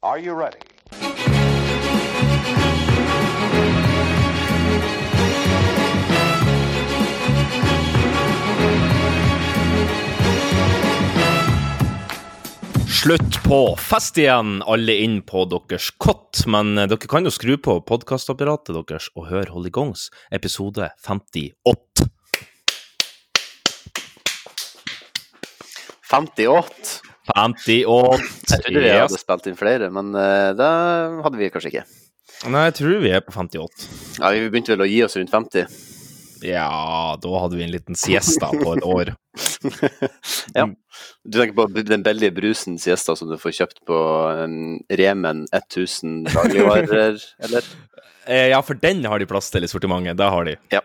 Are you ready? Slutt på fest igjen, alle inn på deres kott. Men eh, dere kan jo skru på podkastapparatet deres og høre Hold Gongs episode 58. 58. 58. Jeg trodde vi hadde spilt inn flere, men uh, det hadde vi kanskje ikke. Nei, jeg tror vi er på 58. Ja, Vi begynte vel å gi oss rundt 50. Ja, da hadde vi en liten siesta på et år. ja. Du tenker på den billige brusen siesta som du får kjøpt på en Remen 1000 dagligvarer, eller? Eh, Ja, for den har de plass til i sortimentet. Det har de. Ja.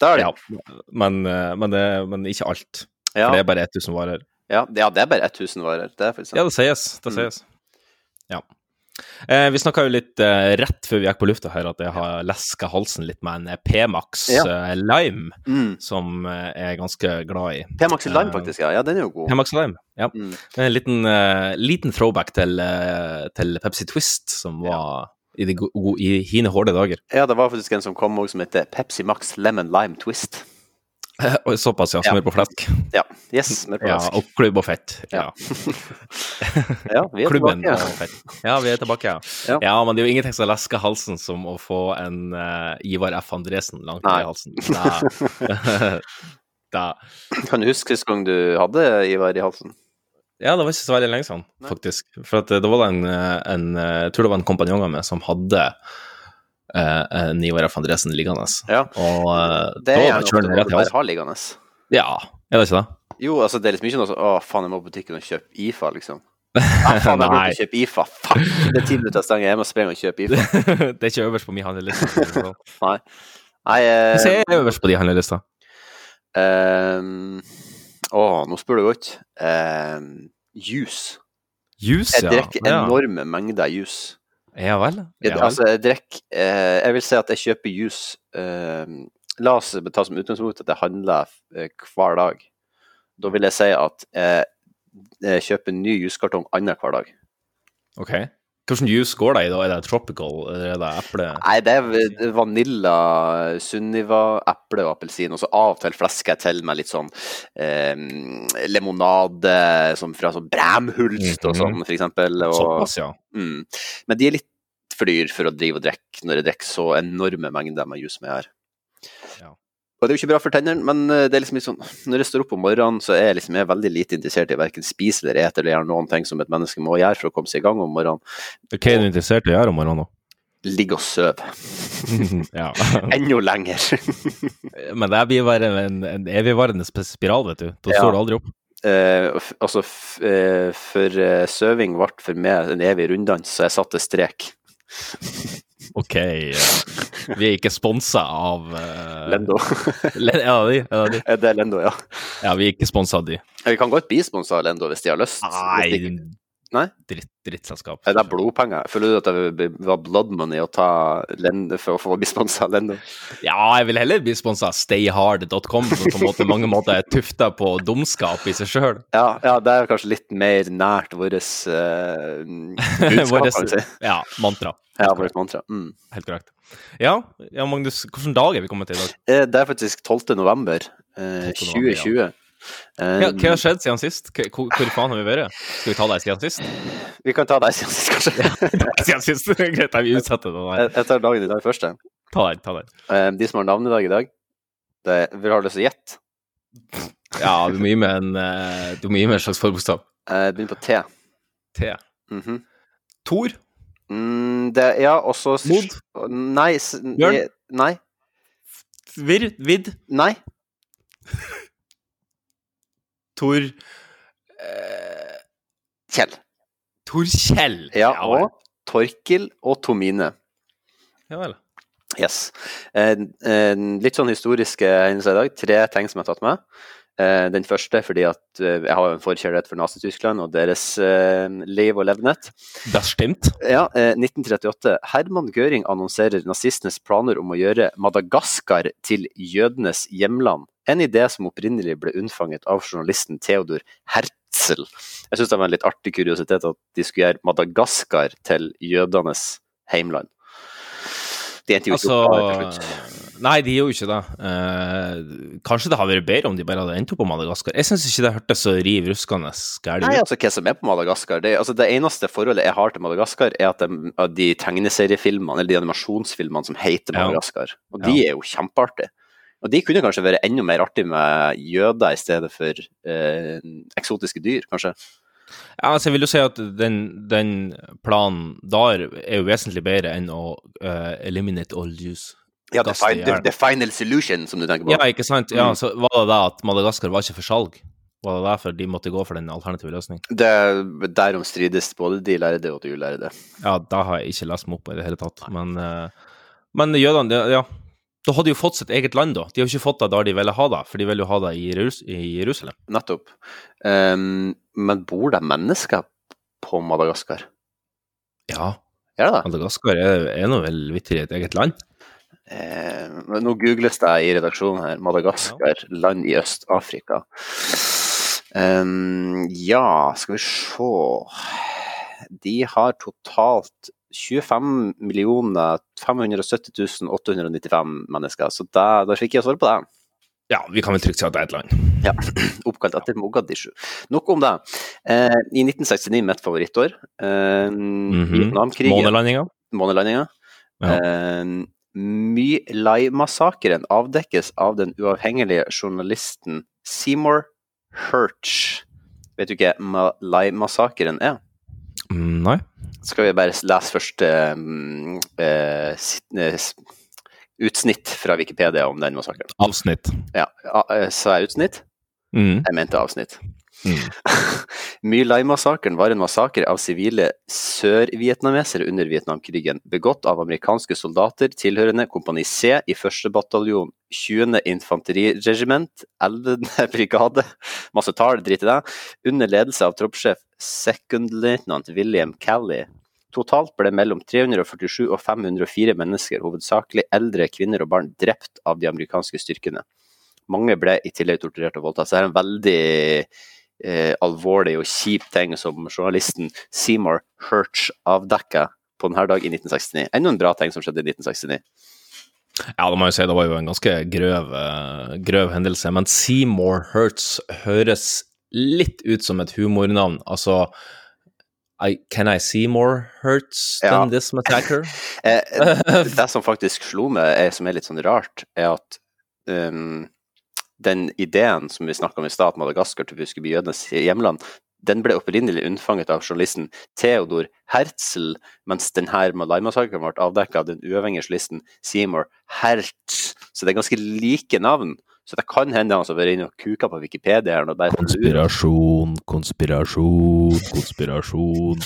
Det har de. Ja, men, eh, men, det, men ikke alt. Ja. For det er bare 1000 varer. Ja, ja, det er bare 1000 varer. Det er faktisk Ja, det sies. Det Mm. sies. Ja. Eh, vi snakka jo litt eh, rett før vi gikk på lufta her at jeg har leska halsen litt med en P-Max Ja. eh, Lime, Mm. som eh, jeg er ganske glad i. P-Max Lime, Eh, faktisk. Ja, ja den er jo god. P-Max Lime, ja. Mm. En liten, eh, liten throwback til, til Pepsi Twist, som var i, de i hine hårde dager. Ja, det var faktisk en som kom også som heter Pepsi Max Lemon Lime Twist. Oi, Såpass, ja. Ja. Smør på flesk. Ja. Yes, smør på Ja, og klubb og fett. Ja. Ja, vi er Klubben tilbake. og fett. Ja, vi er tilbake, ja. Ja. ja. men det er jo ingenting som lesker halsen som å få en uh, Ivar F. Andresen langt ned i halsen. Da, da. Kan du huske sist gang du hadde Ivar i halsen? Ja, det var ikke så veldig lenge siden, faktisk. For at, eh, det var en, eh, en eh, Jeg tror det var en kompanjong av meg som hadde eh, Nivar Ivar F. Andresen liggende. Ja. Og uh, Det er det noe du bare har liggende. Ja, er det ikke det? Jo, altså det er liksom ikke noe sånn Å, faen, jeg må på butikken og kjøpe IFA, liksom. Ah, faen, jeg burde kjøpe IFA. Fuck! Det er ti minutter av stenge, jeg må springe og kjøpe IFA. det er ikke øverst på min handleliste. Nei. Nei eh, er øverst på de handlelista? ehm, Å, nå spør du godt. Um, juice. Juice, Jeg ja. drikker ja. enorme mengder juice. Ja vel. Ja, vel. altså, jeg drikker eh, Jeg vil si at jeg kjøper juice Eh, La oss ta som utgangspunkt at jeg handler eh, hver dag. Da vil jeg si at jeg, kjøper en ny juskartong annenhver dag. Ok. Hvilken juice går det i da? Er det tropical, eller er det eple? Nei, det er vanilla, Sunniva, eple og appelsin. Og så av og til flesker jeg til med litt sånn eh, limonade som fra sånn Bræmhulst og sånn, for eksempel. Og, Såpass, ja. mm. Men de er litt for dyr for å drive og drikke når jeg drikker så enorme mengder med juice som jeg gjør. Og det er jo ikke bra for tennene, men eh, det er liksom litt sånn Når jeg står opp om morgenen, så er jeg liksom jeg er veldig lite interessert i verken spise eller ete eller gjøre noen ting som et menneske må gjøre for å komme seg i gang om morgenen. Hva er du interessert i å gjøre om morgenen? Ligge og sove. ja. Enda lenger. Men det blir bare en, en evigvarende spiral, vet du. Da står du aldri opp. Eh, altså, eh, for eh, søving ble for meg en evig runddans, så jeg satte strek. OK. Vi er ikke sponsa av uh, Lendo. Len ja, de, ja, de. Er det Lendo, ja? ja, vi er ikke sponsa av de. Vi kan godt bli sponsa av Lendo hvis de har lyst. Nei, Nei? Dritt, drittselskap. Er det blodpenger? Føler du at det var blood money å ta Lendo for å få bli sponsa av Lendo? Ja, jeg vil heller bli sponsa av stayhard.com, som på måte, mange måter er tufta på dumskap i seg sjøl. Ja, ja, det er kanskje litt mer nært vårt uh, budskap, kan vi si. ja, mantra. Ja, vårt mantra. Mm. Helt korrekt. Ja, ja, Magnus, hvilken dag er vi kommet til i dag? Eh, Det er faktisk 12. november eh, 12. november, ja. 2020. Eh, Hva, har skjedd siden sist? Hvor, hvor faen har vi vært? Skal vi ta deg siden sist? Vi kan ta deg siden sist, kanskje. siden sist, Greit, vi utsetter det. Jeg jeg tar dagen i dag først. jeg. Ta den, ta den. Eh, De som har navnedag i dag, det, vil ha lyst til å gjette. Ja, du må gi meg en, du må gi meg en slags forbokstav. Eh, Begynner på T. T. Mhm. Tor. mm, det, ja, og så Mod? Nei. Bjørn? Nei. Virr. Vidd. Nei. Tor eh, Kjell. Tor Kjell. Ja, og Torkil og Tomine. Ja vel. Yes. Eh, eh, litt sånn historiske hendelser i dag. Tre ting som jeg har tatt med. Eh, den første fordi at eh, jeg har en forkjærlighet for Nazi-Tyskland og deres eh, liv og levnet. Das stimmt. Ja, eh, 1938. Herman Göring annonserer nazistenes planer om å gjøre Madagaskar til jødenes hjemland. En idé som opprinnelig ble unnfanget av journalisten Theodor Herzl. Jeg syns det var en litt artig kuriositet at de skulle gjøre Madagaskar til jødenes heimland. De endte jo ikke opp der til slutt. Nei, de gjorde jo ikke det. Uh, kanskje det hadde vært bedre om de bare hadde endt opp på Madagaskar. Jeg syns ikke det hørtes så riv ruskende gærent Nei, altså hva som er på Madagaskar det, altså, det eneste forholdet jeg har til Madagaskar, er at de, de tegneseriefilmene, eller de animasjonsfilmene som heter Ja. Madagaskar. Og de Ja. er jo kjempeartige. Og de kunne kanskje vært enda mer artig med jøder i stedet for eh, eksotiske dyr, kanskje. Ja, altså, jeg vil jo si at den, den planen der er jo vesentlig bedre enn å uh, eliminate all juice. Ja, the, fin, the, the final solution, som du tenker på. Ja, ikke sant? Ja, Mm. så var det det at Madagaskar var ikke for salg? Var det derfor de måtte gå for den alternative løsningen? Det, derom strides både de lærde og de ulærde. Ja, da har jeg ikke lest meg opp på i det hele tatt. Men, eh, men jødene, ja. Da hadde de jo fått sitt eget land, da. De har jo ikke fått det der de ville ha det, for de vil jo ha det i, Jerusalem. Nettopp. Um, men bor det mennesker på Madagaskar? Ja, Er det det? Madagaskar er, er nå vel vitterlig et eget land. Eh, nå googles det i redaksjonen her. Madagaskar, land i Øst-Afrika. Um, ja, skal vi se De har totalt 25 millioner 570 895 mennesker, så da, da fikk jeg svar på det. Ja, vi kan vel trygt si at det er et land. Ja, Oppkalt etter Mogadishu. Nok om det. Eh, I 1969, mitt favorittår, eh, Mhm. Vietnamkrigen Månelandinga. Månelandinga. Ja. Eh, My Lai-massakren avdekkes av den uavhengige journalisten Seymour Hurch. Vet du ikke hva Lai-massakren er? Mm, Nei. Skal vi bare lese først eh, s- utsnitt fra Wikipedia om den massakren? Avsnitt. Ja, sa jeg utsnitt? Mm. Jeg mente avsnitt. Mm. My Lai-massakren var en massakre av sivile sør-vietnamesere under Vietnamkrigen, begått av amerikanske soldater tilhørende Kompani C i 1. bataljon, 20. infanteriregiment, 11. brigade, masse tall, drit i det, under ledelse av troppssjef sekundløytnant William Calley. Totalt ble mellom 347 og 504 mennesker, hovedsakelig eldre kvinner og barn, drept av de amerikanske styrkene. Mange ble i tillegg torturert og voldtatt. Så det er en veldig eh, alvorlig og kjip ting som journalisten Seymour Herch avdekka på denne dag i 1969. Enda en bra ting som skjedde i 1969. Ja, det må jeg si, det var jo en ganske grøv, eh, grøv hendelse. Men Seymour Hurts høres litt ut som et humornavn. Altså I, Can I see more hurts than Ja. this massacre? Eh, det som faktisk slo meg, er, som er litt sånn rart, er at um, den ideen som vi snakka om i stad, at Madagaskar vi skulle bli jødenes hjemland, den ble opprinnelig unnfanget av journalisten Theodor Herzl, mens denne Malai-massakren ble avdekket av den uavhengige journalisten Seymour Hertz. Så det er ganske like navn. Så det kan hende han har vært inne og kuka på Wikipedia her Konspirasjon, konspirasjon, konspirasjon.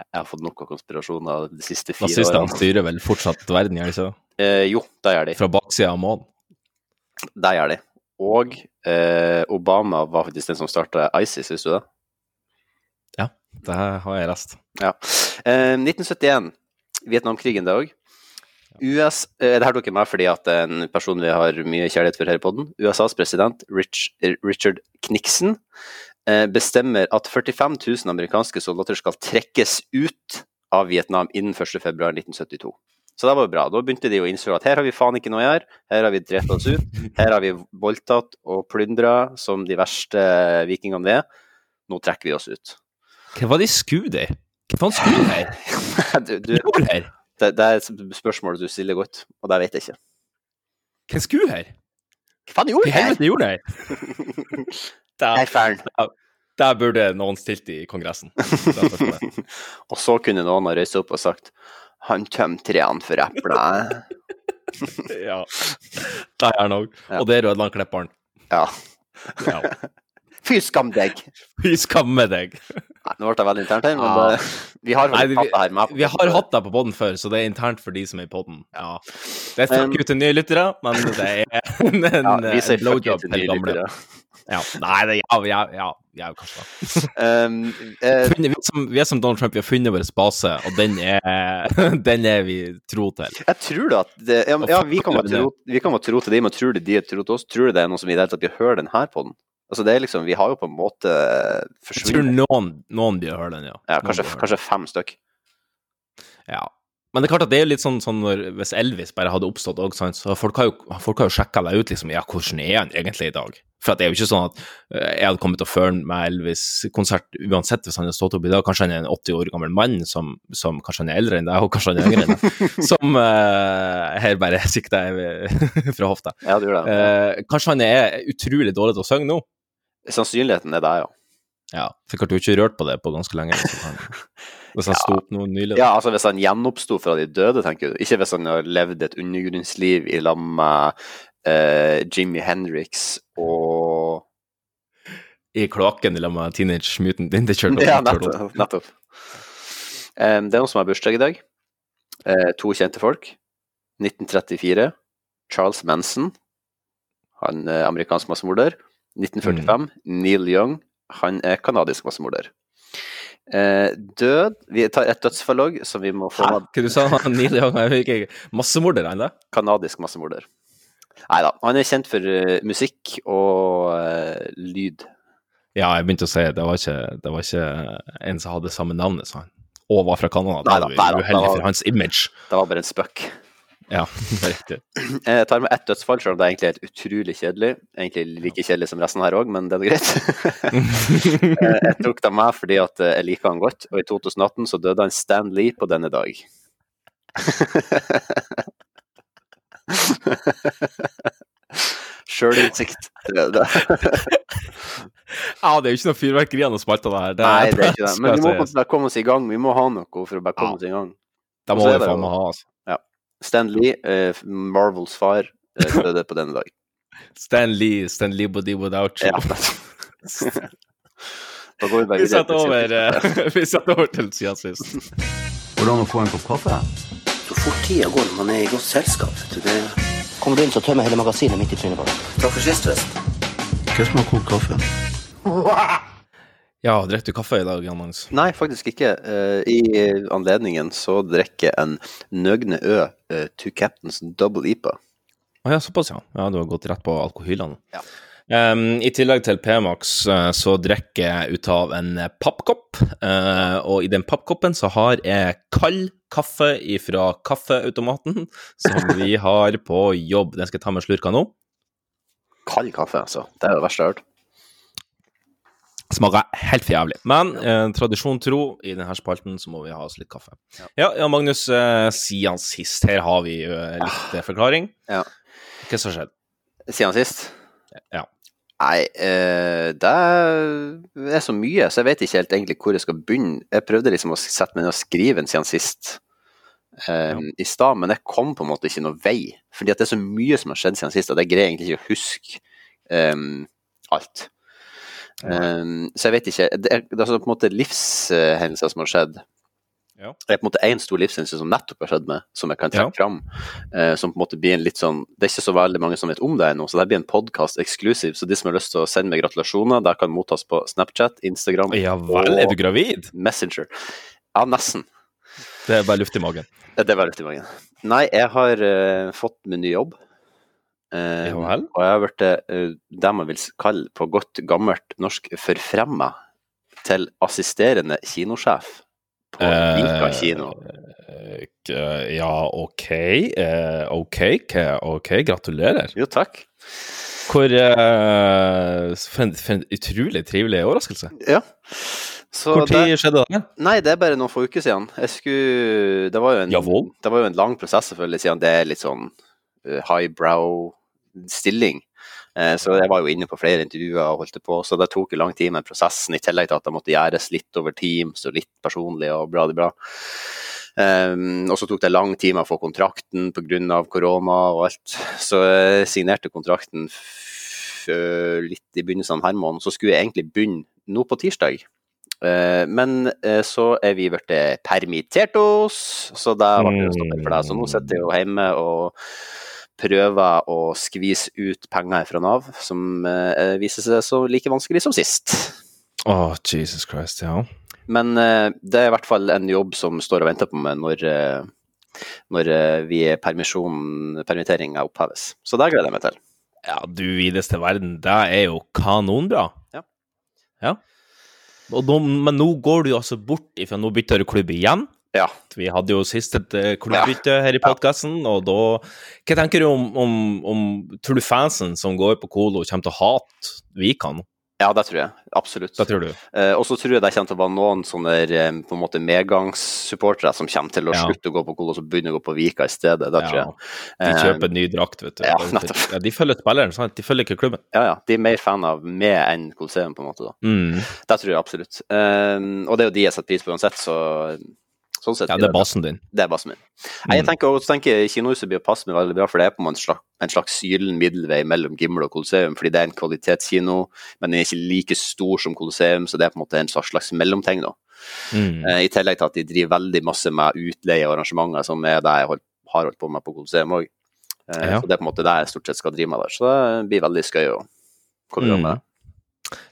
Jeg har fått nok av konspirasjoner de siste fire Nazistene årene. styrer vel fortsatt verden, gjør de ikke? Eh, jo, det gjør de. Fra baksida av månen. Det gjør de. Og eh, Obama var faktisk den som starta ISIS, visste du det? Ja, Det har jeg lest. Ja. Eh, 1971, Vietnamkrigen det òg. US, eh, det her tok jeg med fordi at en person vi har mye kjærlighet for her i podden. USAs president Rich, eh, Richard Nixon eh, bestemmer at 45 000 amerikanske soldater skal trekkes ut av Vietnam innen 1.2.1972. Så det var jo bra. Da begynte de å innse at her har vi faen ikke noe å gjøre, her har vi drept oss ut, her har vi voldtatt og plyndra som de verste vikingene vi er. Nå trekker vi oss ut. Hva var de skulle der? Hva faen skulle de her? du, du, det, det er et spørsmål du stiller godt, og det vet jeg ikke. Hva skulle her? Hva faen gjorde de her? Hva gjorde de her? Der, der burde noen stilt i Kongressen. Og så kunne noen ha reist opp og sagt han tømte trærne for epler. ja. Det er han òg. Og det er Rødlandklipperen. Ja. Ja. Fy skam deg! Fy skam med deg. Nei, nå ble det veldig internt her, men Ja. det, vi har Nei, vi, hatt det her med. vi har hatt deg på poden før, så det er internt for de som er i poden. Ja. Det er fuck ut til nye lyttere, men det er en, ja, vi sier fuck til nye lyttere. Ja. Nei, det ja, ja, ja, ja, kanskje det. Um, uh, Vi, er som, vi er som Donald Trump, vi har funnet vår base, og den er, den er vi tro til. jeg tror da at det, ja, vi kan være tro, tro til dem, men tror de er tro til oss? Tror du det er noe som i det hele tatt vil høre den her på den? Altså det er liksom, Vi har jo på en måte Jeg tror noen, noen blir å høre den, ja. ja, kanskje, kanskje fem stykk. Ja. Men det er klart at det er litt sånn, sånn når, hvis Elvis bare hadde oppstått òg, så folk har jo, folk har jo sjekka deg ut, liksom. Ja, hvordan er han egentlig i dag? For det er jo ikke sånn at eh, jeg hadde kommet til å føle meg Elvis-konsert uansett hvis han hadde stått opp i dag. Kanskje han er en 80 år gammel mann som, som kanskje han er eldre enn deg, og kanskje han er yngre enn deg. Som uh, her bare sikter jeg fra hofta. Ja, du gjør det. Uh, kanskje han er utrolig dårlig til å synge nå? Sannsynligheten er der, ja. Ja, klart du ikke rørt på det på ganske lenge. Hvis han, hvis han sto opp noe nylig. Ja, altså Hvis han gjenoppsto fra de døde, tenker du. Ikke hvis han har levd et undergrunnsliv i lag med uh, Jimmy Hendrix og I kloakken i lag med Teenage Mutant Ninja Turtles. Ja, nettopp. nettopp. Um, det er noen som har bursdag i dag. Uh, to kjente folk. 1934. Charles Manson, han er amerikansk massemorder. 1945. Neil Young, han er kanadisk massemorder. Eh, død Vi tar et dødsfall som vi må få Hæ? Hva du sa du? Neil Young er ikke massemorder han da? Kanadisk massemorder. Nei da. Han er kjent for uh, musikk og uh, lyd. Ja, jeg begynte å si det var ikke, det var ikke en som hadde samme navnet som han, og var fra Canada. Det jo uheldig for hans image. Det var bare en spøk. Ja, det er riktig. Jeg tar med ett dødsfall, selv om det er egentlig helt utrolig kjedelig. Egentlig like kjedelig som resten her òg, men det er greit. Eh, jeg tok det med fordi at eh, jeg liker han godt, og i 2018 så døde han Stan Lee på denne dag. Sjølinnsikt. Ja, det er jo ikke noe fyrverkeri av noe spalt av det her. Nei, det er ikke det. Men vi må bare komme oss i gang. Vi må ha noe for å bare komme oss i gang. Det må vi faen meg ha, altså. Stan Lee, eh, Marvels far, eh, døde på denne dag. Stan Lee, Stan Lee Body Without You. Ja. Da går vi bare Vi setter over, vi satt over til siden sist. Hvordan å få en kopp kaffe? Så fort tida går når man er i godt selskap. Det... Kommer du inn, så tømmer jeg hele magasinet midt i trynet på deg. Takk for sist, Vest. Hva har kokt kaffe? Ja, drikker du kaffe i dag, Jan Magnus? Nei, faktisk ikke. Eh, I anledningen så drikker jeg en Nøgne Ø to Two Captains Double IPA. Å ja, såpass, ja. Ja, du har gått rett på alkohylene. Ja. Um, I tillegg til P-Max eh, så drikker jeg ut av en eh, pappkopp, uh, og i den pappkoppen så har jeg kald kaffe fra kaffeautomaten som vi har på jobb. Den skal jeg ta med slurka nå. Kald kaffe, altså. Det er det verste jeg har hørt. Smaker helt for jævlig. Men eh, tradisjon tro, i denne spalten så må vi ha oss litt kaffe. Ja, ja Magnus, eh, siden sist, her har vi eh, litt eh, forklaring. Ja. Hva som har skjedd? Siden sist? Ja. Nei, eh, det er så mye, så jeg vet ikke helt egentlig hvor jeg skal begynne. Jeg prøvde liksom å sette meg ned og skrive en siden sist eh, i stad, men jeg kom på en måte ikke noe vei. Fordi at det er så mye som har skjedd siden sist, at jeg greier egentlig ikke å huske eh, alt. Um, så jeg vet ikke. Det er, det er altså på en måte livshendelser som har skjedd. Ja. Det er på en måte én stor livshendelse som nettopp har skjedd med, som jeg kan trekke Ja. fram. Uh, som på en måte blir en litt sånn Det er ikke så veldig mange som vet om det ennå, så det blir en podkast eksklusiv. Så de som har lyst til å sende meg gratulasjoner, det kan mottas på Snapchat, Instagram Ja vel, er du gravid? Messenger. Ja, nesten. Det er bare luft i magen. Det er veldig i magen. Nei, jeg har uh, fått min ny jobb. Eh, og jeg har blitt eh, det man vil kalle på godt gammelt norsk forfremma til assisterende kinosjef på Vika kino. Eh, ja, OK. Eh, OK, OK, gratulerer. Jo, takk. Hvor eh, for, en, for en utrolig trivelig overraskelse. Ja. Så Hvor tid skjedde det? Nei, det er bare noen få uker siden. Skulle Det var en, det var jo en lang prosess, selvfølgelig, siden det er litt sånn uh, highbrow-stilling. Eh, så jeg var jo inne på flere intervjuer og holdt det på, så det tok jo lang tid med prosessen, i tillegg til at det måtte gjøres litt over Teams og litt personlig og bra det bra. Um, og så tok det lang tid med å få kontrakten pga. korona og alt. Så jeg signerte kontrakten øh, litt i begynnelsen av denne måneden. Så skulle jeg egentlig begynne nå på tirsdag. Uh, men uh, så er vi blitt permittert oss, så det ble det stoppet for deg. Så nå sitter jeg jo hjemme og prøver å skvise ut penger fra Nav, som eh, viser seg så like vanskelig som sist. Å, Jesus Christ, ja. Men eh, det er i hvert fall en jobb som står og venter på meg når, eh, når eh, vi er permitteringa oppheves. Så det gleder jeg meg til. Ja, du videste verden, det er jo kanonbra. Ja. Ja. Nå, men nå går du altså bort ifra Nå bytter du klubb igjen. Ja. Vi hadde jo sist et eh, klubbbytte her i podkasten, og da Hva tenker du om, om, om Tror du fansen som går på Colo, kommer til å hate Vikan? ja, det tror jeg. Absolutt. Det tror du? Eh, og så tror jeg det kommer til å være noen sånne eh, på en måte medgangssupportere som kommer til å Ja. slutte å gå på Kolos og begynne å gå på Vika i stedet. Det tror Ja, jeg. de kjøper kjøper ny drakt, vet du. ja, nettopp. Ja, de følger spilleren, sant? De følger ikke klubben. Ja, ja. De er mer fan av meg enn Colosseum, på en måte. da. Mm. Det tror jeg absolutt. Eh, og det er jo de jeg setter pris på uansett, så sånn sett Ja, det er basen din. Det er basen min. Mm. Jeg Mm. tenker også tenker Kinohuset blir passe meg veldig bra, for det er på en slags, en slags gyllen middelvei mellom Gimle og Colosseum, fordi det er en kvalitetskino, men den er ikke like stor som Colosseum, så det er på en måte en slags, mellomting. da. Mm. Eh, I tillegg til at de driver veldig masse med utleie og arrangementer, som er det jeg har holdt på med på Colosseum òg. Eh, Ja. Så det er på en måte det jeg stort sett skal drive med der. Så det blir veldig skøy å komme i gang med det.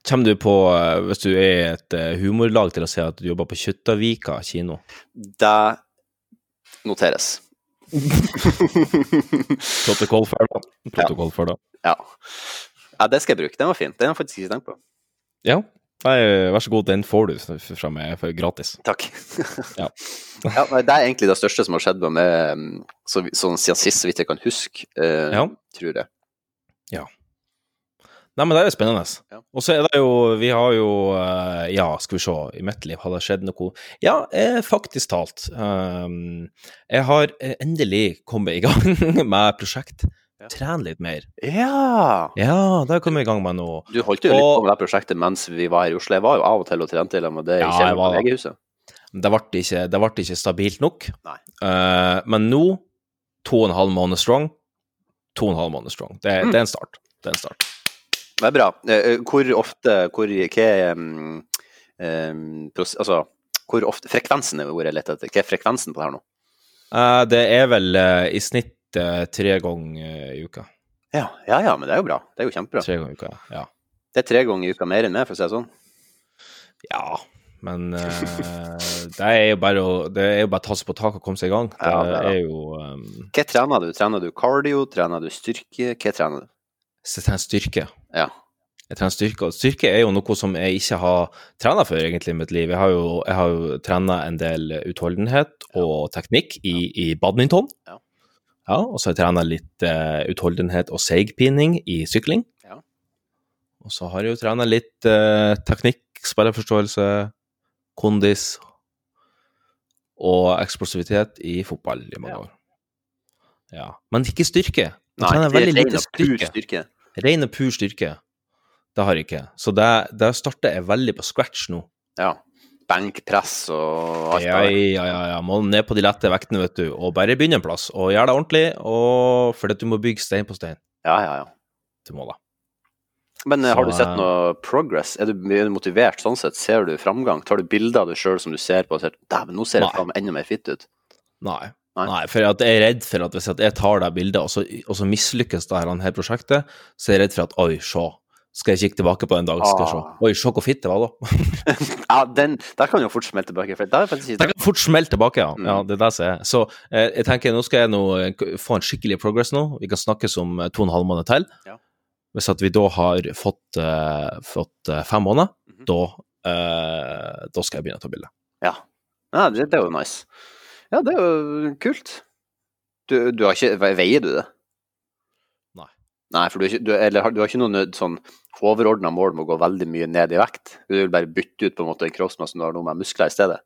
Kommer du på, eh, hvis du er i et eh, humorlag, til å si at du jobber på Kjuttaviga kino? Det noteres. Protokoll for det. Protokoll før, da. Ja. ja, det skal jeg bruke. Den var fin. Den har jeg faktisk ikke tenkt på. Ja. Nei, vær så god, den får du fra meg for gratis. Takk. Ja. ja, nei, det er egentlig det største som har skjedd med meg mm, så, sånn siden sist, så vidt jeg kan huske, uh, Ja. tror jeg. Nei, men det er jo spennende. Ja. Og så er det jo Vi har jo eh, Ja, skal vi se. I mitt liv har det skjedd noe Ja, eh, faktisk talt. Um, jeg har eh, endelig kommet i gang med prosjekt. Ja. Trene litt mer. Ja! Ja, det har jeg kommet i gang med nå. Du holdt jo litt på med det prosjektet mens vi var her i Oslo. Jeg var jo av og til og trente til med det i kjelleren på legehuset. Det ble ikke, det ble ikke stabilt nok. Eh, men nå, to og en halv måned strong. To og en halv måned strong. Det, Mm. det er en start. Det er en start. Det er bra. Eh, Hvor ofte hvor, Hva mm, pros- Altså, hvor ofte Frekvensen er ordet jeg leter etter. Hva er frekvensen på det her nå? Uh, det er vel uh, i snitt uh, tre ganger i uka. Ja, ja, ja, men det er jo bra. Det er jo kjempebra. Tre ganger i uka, ja. Det er tre ganger i uka mer enn meg, for å si det sånn. Ja, men eh, det er jo bare å Det er jo bare ta seg på taket og komme seg i gang. Det, Ja, det er er jo um, Hva trener du? Trener du cardio? Trener du styrke? Hva trener du? Så jeg trener styrke. Ja. Jeg trener styrke, og styrke er jo noe som jeg ikke har trena før egentlig i mitt liv. Jeg har jo, jeg har jo trena en del utholdenhet og teknikk i, i badminton. Ja. Ja, og så har jeg trena litt uh, utholdenhet og seigpining i sykling. Ja. Og så har jeg jo trena litt uh, teknikk, spillerforståelse, kondis og eksplosivitet i fotball i mange Ja. år. Ja. Men ikke styrke. Jeg Nei, trener er veldig lite styrke. styrke. Ren og pur styrke. Det har jeg ikke. Så det, det starter jeg veldig på scratch nå. Ja. Benkpress og alt Ja, det der. ja, ja, ja. Må ned på de lette vektene, vet du. Og bare begynne en plass. Og gjøre det ordentlig, og fordi du må bygge stein på stein. Ja, ja, ja. Du må det. Men eh, Så, har du sett eh, noe progress? Er du mye motivert sånn sett? Ser du framgang? Tar du bilder av deg sjøl som du ser på og ser Dæven, nå ser jeg faen enda mer fitt ut. Nei. Nei. For jeg er redd for at hvis jeg tar det bildet, og så, og så mislykkes det her, her prosjektet, så er jeg redd for at oi, se. Skal jeg kikke tilbake på en dag, skal jeg se. Ah. Oi, se hvor fitt det var, da. Ja, den, Der kan jo fort smelte tilbake. For der, Det kan fort smelte tilbake, ja. Mm. ja det er det som er. Så eh, jeg tenker, nå skal jeg nå eh, få en skikkelig progress nå. Vi kan snakkes om eh, to og en halv måned til. Ja. Hvis at vi da har fått, eh, fått eh, fem måneder, Mhm. da, eh, da skal jeg begynne å ta bilde. Ja, ja det, det er jo nice. Ja, det er jo kult. Du, du har ikke Veier du det? Nei. Nei, for du, har ikke, du, eller, du har ikke noe sånn overordna mål med å gå veldig mye ned i vekt? Du vil bare bytte ut på en måte en kroppsmasse du har noe med muskler i stedet?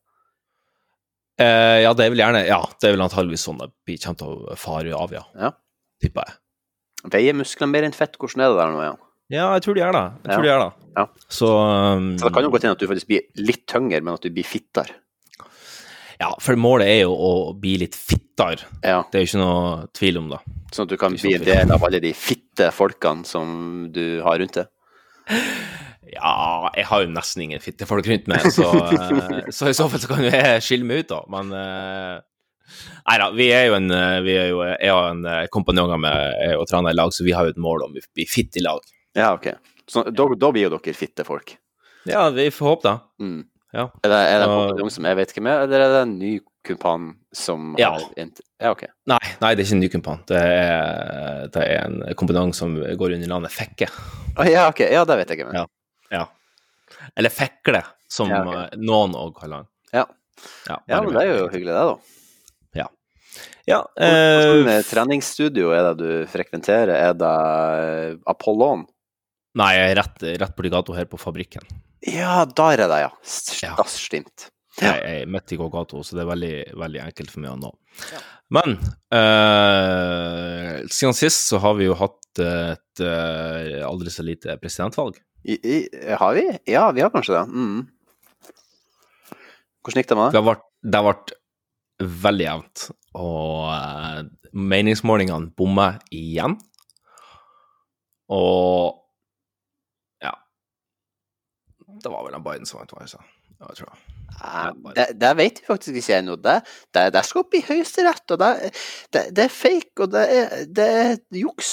Eh, ja, det er vel gjerne Ja, det er vel antageligvis sånn det blir- kommer til å fare av, ja. Ja. Tipper jeg. Veier muskler mer enn fett? Hvordan er det der nå igjen? Ja, jeg tror de gjør det. Jeg tror Ja. de gjør det. Ja. Så, um, Så det kan jo godt hende at du faktisk blir litt tyngre, men at du blir fittere. Ja, for målet er jo å bli litt fittere. Ja, Det er jo ikke noe tvil om da. sånn at du kan bli en del av alle de fitte folkene som du har rundt deg. Ja, jeg har jo nesten ingen fitte folk rundt meg, så, eh, så i så fall så kan jo jeg skille meg ut, da. Men eh, Nei da, vi er jo en eh, vi er jo, Jeg har en kompanjong med å trene i lag, så vi har jo et mål om å bli fitte i lag. Ja, ok. Så da, da blir jo dere fitte folk. Ja, vi får håpe det. Mm. Ja. Er det, er det en kompanjong som jeg vet hvem er, eller er det en ny kumpan som Ja. har Ja, OK. Nei, nei, det er ikke en ny kumpan. Det er, det er en kompanjong som går under navnet Fekke. Oh, ja, ok. Ja, det vet jeg hvem er. Ja. Ja. Eller Fekle, som Ja, ok. eh, noen òg kaller han. Ja. Ja, Ja, men det er jo hyggelig, det, da. Ja, eh, treningsstudio er det du frekventerer? Er det Apollon? Nei, jeg er rett, rett borti gata her på fabrikken. Ja, der er det, ja. Ja. Das stimmt. Ja. Jeg er midt i gågata, så det er veldig, veldig enkelt for meg å nå. Ja. Men eh, siden sist så har vi jo hatt et eh, aldri så lite presidentvalg. I, i, har vi? Ja, vi har kanskje det. Mm. Hvordan gikk det med Det det? har vært, veldig jevnt, og eh, meningsmålingene bommer igjen. Og Det var vel en Biden som jeg jeg tror jeg. Eh, Det, det vet vi faktisk ikke ennå. Det, det, det skal opp i Høyesterett, og det, det, det er fake, og det er, det er juks.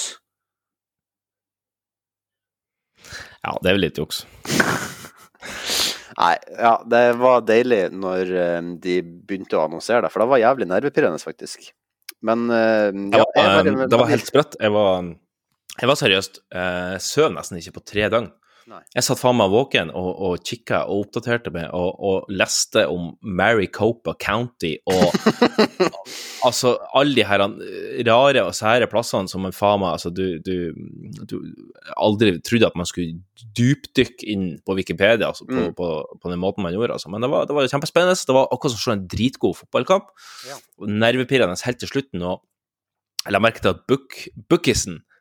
Ja, det er vel litt juks. Nei, ja, det var deilig når eh, de begynte å annonsere det, for det var jævlig nervepirrende, faktisk. Men eh, Det ja, var, jeg bare- eh, det var helt sprøtt. Jeg var, jeg var seriøst eh, Søv nesten ikke på tre døgn. Nei. Jeg satt faen meg våken og, og kikka og oppdaterte meg og, og leste om Maricopa County og altså alle de her eh, rare og sære plassene som en faen meg altså du, du, du aldri trodde at man skulle dypdykke inn på Wikipedia altså, på, Mm. på, på den måten man gjorde. Altså. Men det var, det var kjempespennende. Det var akkurat som å se en dritgod fotballkamp. Ja. Nervepirrende helt til slutten. og jeg la merke til at book,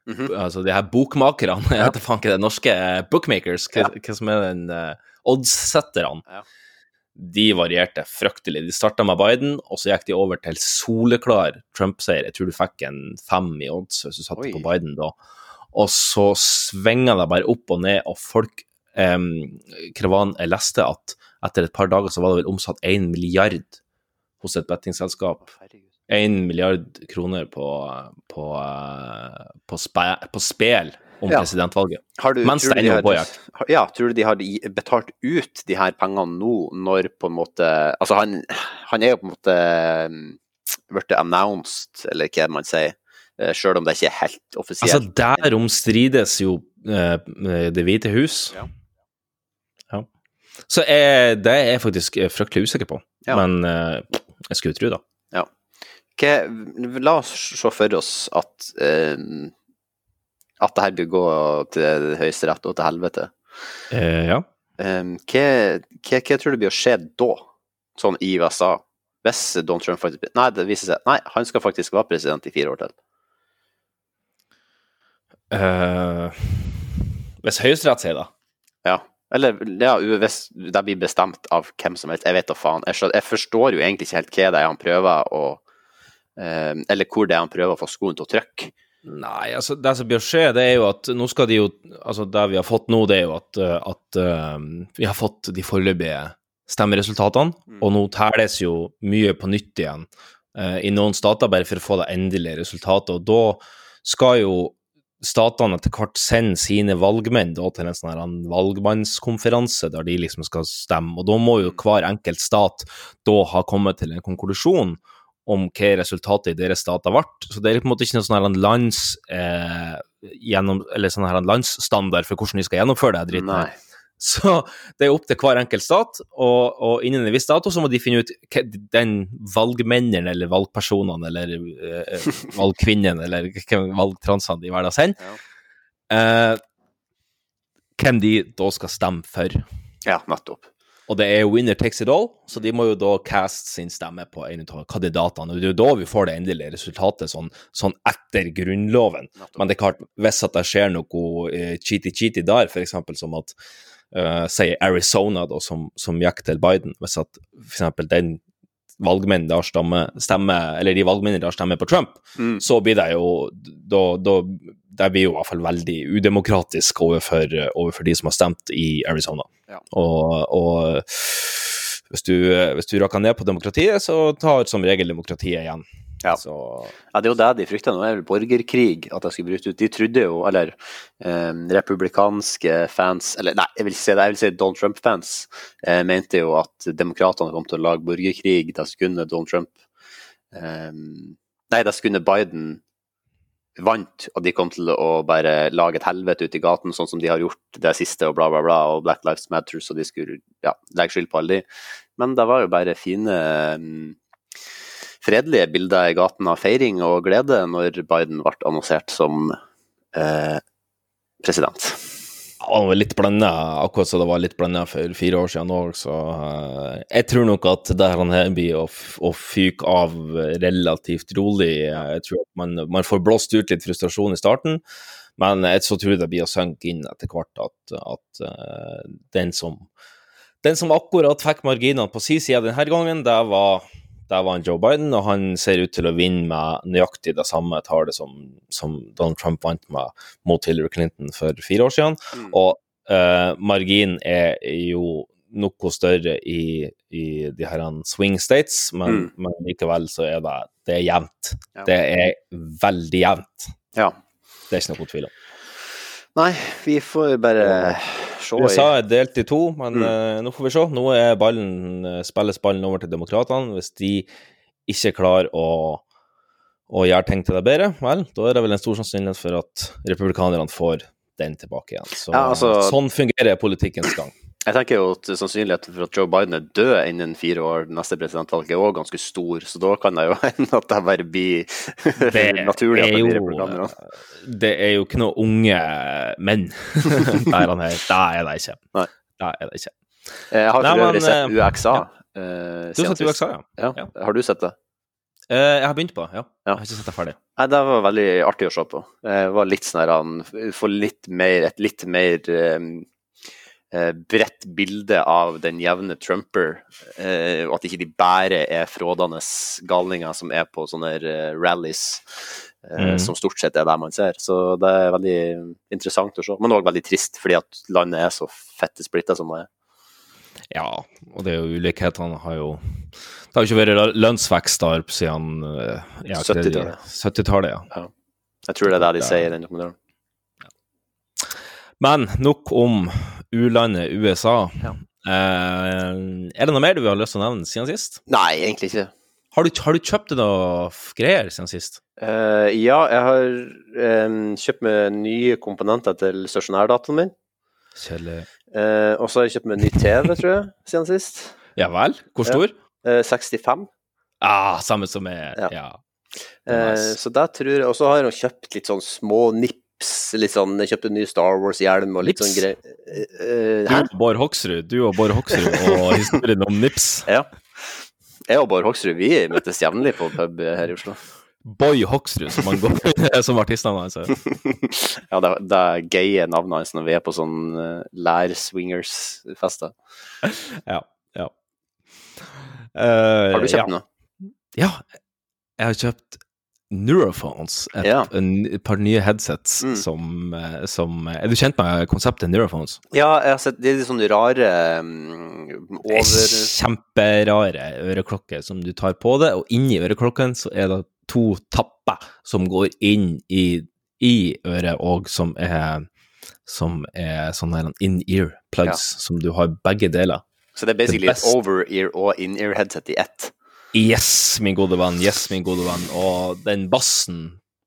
Mhm. altså de her bokmakerne, vet da faen ikke det, norske eh, bookmakers, hva, Ja. som er den uh, oddssetterne, Ja. de varierte fryktelig. De starta med Biden, og så gikk de over til soleklar Trump-seier. Jeg tror du fikk en fem i odds hvis du satte Oi. på Biden da. Og så svinga det bare opp og ned, og folk um, Krevan, jeg leste at etter et par dager så var det vel omsatt én milliard hos et bettingselskap Herregud. 1 milliard kroner på, på, eh, på, spe, på spel om Ja. presidentvalget. Du, Mens det ennå pågikk. Ja, tror du de har betalt ut de her pengene nå, når på en måte Altså, han, han er jo på en måte um, blitt announced, eller hva man sier, sjøl selv om det ikke er helt offisielt. Altså, derom strides jo eh, Det hvite hus. Ja. Ja. Så jeg, det er jeg faktisk eh, fryktelig usikker på, Ja. men eh, jeg skulle tro det. La oss se for oss at uh, at det her bør gå til Høyesterett og til helvete. Eh, ja. Um, hva, hva, hva tror du blir å skje da, sånn i USA? Hvis Donald Trump faktisk Nei, det viser seg Nei, han skal faktisk være president i fire år til. Eh, hvis Høyesterett sier det Ja. Eller ja, hvis det blir bestemt av hvem som helst. Jeg vet da faen. Jeg, forstår jo egentlig ikke helt hva det er han prøver å Eller hvor det er han prøver å få skoen til å trykke. Nei, altså det som bør skje, det er jo at nå skal de jo Altså det vi har fått nå, det er jo at, eh, at eh, vi har fått de foreløpige stemmeresultatene, Mm. og nå telles jo mye på nytt igjen uh, i noen stater, bare for å få det endelige resultatet. Og da skal jo statene etter hvert sende sine valgmenn da, til en sånn valgmannskonferanse der de liksom skal stemme, og da må jo hver enkelt stat da ha kommet til en konklusjon om hva resultatet i deres har vært. Så det er på en måte ikke noe sånn lands, eh, gjennom, eller sånn landsstandard for hvordan de skal gjennomføre det dritten. her. Så det er opp til hver enkelt stat, og, og innen en viss dato så må de finne ut hva den valgmennene eller valgpersonene eller eh, valgkvinnene eller valgtransene de velger å sende, eh, hvem de da skal stemme for. Ja, nettopp. Og det er winner takes it all, så de må jo da cast sin stemme på en av kandidatene. Og det er jo da vi får det endelige resultatet, sånn, sånn etter Grunnloven. Men det er klart, hvis at det skjer noe cheaty-cheaty der, for eksempel som at uh, sier Arizona, da, som, som gikk til Biden, hvis at eksempel den valgmenn der stemmer, stemmer, eller de valgmennene der stemmer på Trump, Mm. så blir det jo da, da, Det blir jo i hvert fall veldig udemokratisk overfor, overfor de som har stemt i Arizona. Ja. Og, og hvis du, hvis du rakker ned på demokratiet, så tar som regel demokratiet igjen. Ja. Så Ja, det er jo det de frykter nå, er vel borgerkrig, at det skulle bryte ut. De trodde jo, eller eh, republikanske fans, eller nei, jeg vil si det, jeg vil si Donald Trump-fans, eh, mente jo at demokratene kom til å lage borgerkrig det sekundet Donald Trump eh, Nei, det sekundet Biden vant, og de kom til å bare lage et helvete ute i gaten, sånn som de har gjort det siste, og bla, bla, bla, og Black Lives Matter, så de skulle ja, legge skyld på alle de. Men det var jo bare fine mm, fredelige bilder i gaten av feiring og glede når Biden ble annonsert som eh, president. Ja, var litt blanda, akkurat som det var litt blanda for fire år siden òg, så uh, jeg tror nok at det her blir å, å fyke av relativt rolig. Jeg tror at man, man får blåst ut litt frustrasjon i starten, men jeg så tror det blir å synke inn etter hvert at, at uh, den som den som akkurat fikk marginene på sin side denne gangen, det var, det var han Joe Biden, og han ser ut til å vinne med nøyaktig det samme tallet som, som Donald Trump vant med mot Hillary Clinton for fire år siden. Mm. Og uh, marginen er jo noe større i, i de her swing states, men, Mm. men likevel så er det, det er jevnt. Ja. Det er veldig jevnt. Ja. Det er ikke noe tvil om. Nei, vi får bare se USA er delt i to, men Mm. uh, nå får vi se. Nå er ballen, eh, spilles ballen over til demokratene. Hvis de ikke klarer å, å gjøre ting til det bedre, vel, da er det vel en stor sannsynlighet for at republikanerne får den tilbake igjen. Så, Ja, altså- sånn fungerer politikkens gang. Jeg tenker jo at sannsynligheten for at Joe Biden er død innen fire år neste presidentvalg er også ganske stor, så da kan det jo hende at det bare blir naturlig at det blir republikanerne. det er jo ikke noen unge menn der han er. Det er det ikke. Nei. Det er det ikke. Jeg har Nei, for øvrig sett eh, UXA. ja. eh, Du har sett. USA, ja. Ja. Har du sett det? Eh, Jeg har begynt på det, ja. Jeg har ikke sett det ferdig. Nei, det var veldig artig å se på. Det var litt sånn her han Få litt mer, et litt mer eh, eh, bredt bilde av den jevne trumper, eh, og at ikke de bare er frådende galninger som er på sånne eh, rallies, eh, Mhm. som stort sett er der man ser. Så det er veldig interessant å se, men òg veldig trist, fordi at landet er så fette splitta som det er. Ja, og det er jo ulikhetene har jo Det har jo ikke vært lø- lønnsvekst der siden eh, ja, hva er det- 70-tallet. 70 ja. ja. Jeg tror det er det de sier i den dokumentaren. Men nok om u-landet USA. Ja. Uh, er det noe mer du har lyst til å nevne siden sist? Nei, egentlig ikke. Har du, har du kjøpt noe greier siden sist? Uh, ja, jeg har um, kjøpt meg nye komponenter til stasjonærdataen min. Kjedelig. Uh, og så har jeg kjøpt meg ny TV, tror jeg, siden sist. Ja vel? Hvor stor? Eh, 65. Ah, samme som meg. Ja. Ja. Eh, Nice. så det tror jeg Og så har jeg kjøpt litt sånn små nips. Litt sånn, jeg kjøpte en ny Star Wars-hjelm og litt Nips? sånn greier. Uh, Du og Bård Hoksrud, du og Bård Hoksrud og historien om Nips. Ja. Jeg og Bård Hoksrud vi møtes jevnlig på pub her i Oslo. Boy Hoksrud, som han går som artistnavnet hans. er. ja, det, det er gaye navnet hans når vi er på sånn uh, lær-swingers-fester. Ja. ja. Uh, Har du kjøpt ja. noe? Ja, jeg har kjøpt Neurophones, et, Ja. en, et par nye headsets Mm. som, eh, som Er du kjent med konseptet Neurophones? Ja, jeg har sett det litt sånne rare um, er over... Kjemperare øreklokker som du tar på det, og inni øreklokken så er det to tapper som går inn i, i øret, og som er som er sånne in-ear plugs, som du har begge deler. Så det er basically et over-ear og in-ear headset i ett. Yes, min gode venn. Yes, min gode venn. Og den bassen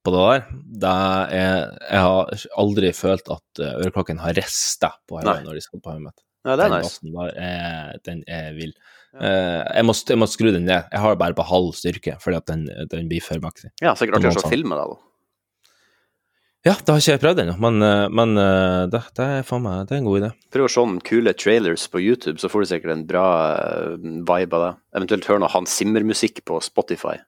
på det der, det er Jeg har aldri følt at eh, øreklokken har rista på hodet når de skal på hodet mitt. Ja, den nice. bassen der er, den er vill. Eh, jeg, må, jeg må skru den ned. Jeg har bare på halv styrke, fordi at den, den blir for mektig. Ja, sikkert artig å se film med deg, da. Ja, det har ikke jeg prøvd ennå, men, eh, men eh, det, det er faen meg det er en god idé. Prøv å se noen kule trailers på YouTube, så får du sikkert en bra eh, vibe av det. Eventuelt hør noe Hans Zimmer-musikk på Spotify.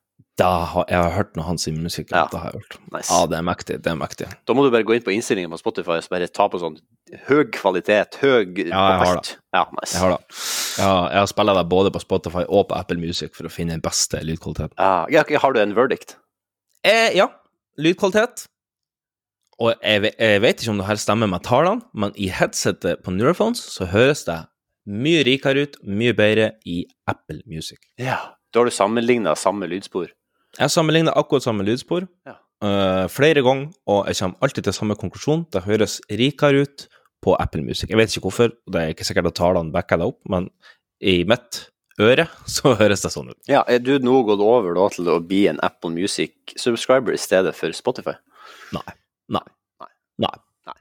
Da har, jeg har hørt noe Hans Zimmer-musikk. Ja. Det har jeg hørt. Nice. Ja, det er mektig. Det er mektig. Da må du bare gå inn på innstillingen på Spotify og bare ta på sånn høy kvalitet, høy Ja, jeg har det. Ja, nice. Jeg har det. Ja, jeg har spilla det både på Spotify og på Apple Music for å finne den beste lydkvaliteten. Ja, ja, har du en verdict? Eh, ja, lydkvalitet. Og jeg, jeg vet ikke om det her stemmer med tallene, men i headsetet på Neurophones så høres det mye rikere ut, mye bedre i Apple Music. Ja. Da har du sammenligna samme lydspor. Jeg sammenligner akkurat samme lydspor Ja. uh, flere ganger, og jeg kommer alltid til samme konklusjon. Det høres rikere ut på Apple Music. Jeg vet ikke hvorfor, og det er ikke sikkert at talene backer det opp, men i mitt øre så høres det sånn ut. Ja, er du nå gått over da til å bli en Apple Music-subscriber i stedet for Spotify? Nei. Nei. Nei. Nei. Nei.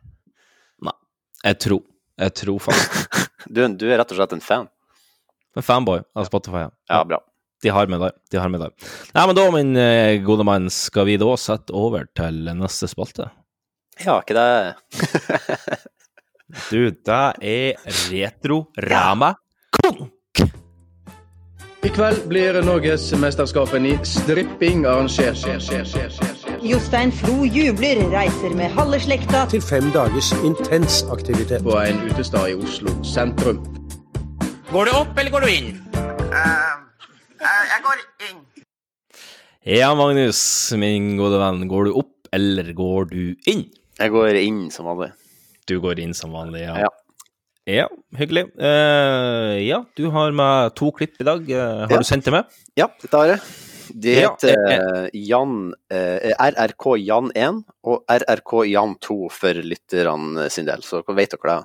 Nei. Jeg tror. Jeg tror faktisk. Du, du er rett og slett en fan? En fanboy av Spotify, ja. Ja, bra. De har med deg. De har med deg. Nei, men da, min eh, gode mann, skal vi da sette over til neste spalte? Ja, ikke det Du, det er Retro-Rama Konk! I kveld blir Norgesmesterskapen i stripping arrangert. Jostein Flo jubler, reiser med halve slekta til fem dagers intens aktivitet. På en utestad i Oslo sentrum. Går du opp, eller går du inn? Jeg går inn Ja, Magnus, min gode venn, går du opp, eller går du inn? Jeg går inn som vanlig. Du går inn som vanlig, ja. Ja. Ja, hyggelig. Uh, ja, du har med to klipp i dag. Uh, har Ja. du sendt det med? Ja, dette har jeg. De Ja, heter eh, eh, Jan, eh, RRK Jan 1 og RRK Jan 2 for lytterne sin del, så vet dere det.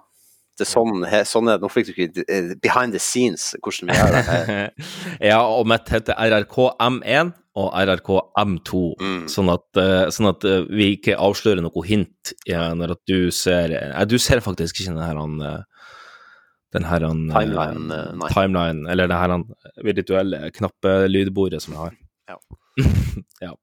Det er sånn, sånn er. Nå fikk du ikke eh, behind the scenes hvordan vi gjør det. ja, og mitt heter RRK M1 og RRK M2, Mm. sånn at, eh, sånn at eh, vi ikke avslører noe hint ja, når at du ser du ser faktisk ikke den her han, eh, den her eh, Timeline, eh, timeline, eller det her virtuelle knappelydbordet som jeg har. Ja. ja.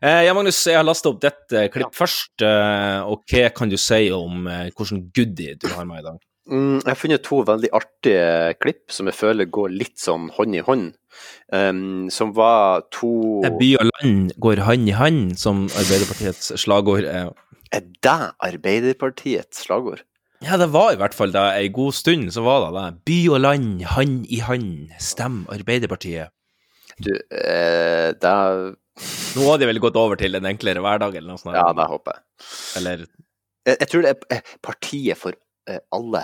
Eh, ja, Magnus, jeg har lasta opp dette klipp klipp først, eh, og hva kan du si om eh, hvilken goodie du har med i dag? Mm, jeg har funnet to veldig artige klipp som jeg føler går litt sånn hånd i hånd. Um, som var to det By og land går hand i hand, som Arbeiderpartiets slagord er. Er det Arbeiderpartiets slagord? Ja, det var i hvert fall det. Ei god stund så var det det. By og land, hand i hand, stem Arbeiderpartiet. Du, eh, da Nå har de vel gått over til en enklere hverdag, eller noe sånt. Ja, det håper jeg. Eller jeg. Jeg tror det er eh, partiet for eh, alle.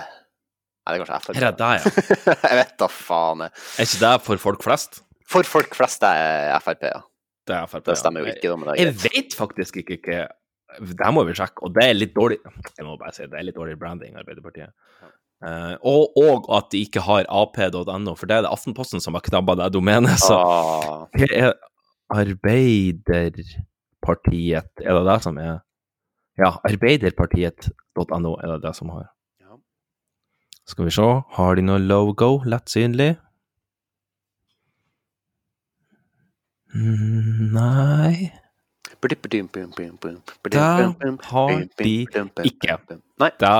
Nei, det er kanskje Frp. Her er det, ja. jeg vet da faen. jeg. Er ikke det for folk flest? For folk flest er Frp, ja. Det er Frp. Det stemmer jo ikke, da, men det Jeg vet faktisk ikke hva Det må vi sjekke, og det er litt dårlig Jeg må bare si det er litt dårlig branding, Arbeiderpartiet. Eh, og, og at de ikke har ap.no, for det er det Aftenposten som har knabba det domenet. Så Ah, det er Arbeiderpartiet Er det det som er Ja, arbeiderpartiet.no er det det som har. Ja. Skal vi se, har de noe logo lett synlig? Mm, Nei Det har de ikke. Nei. Det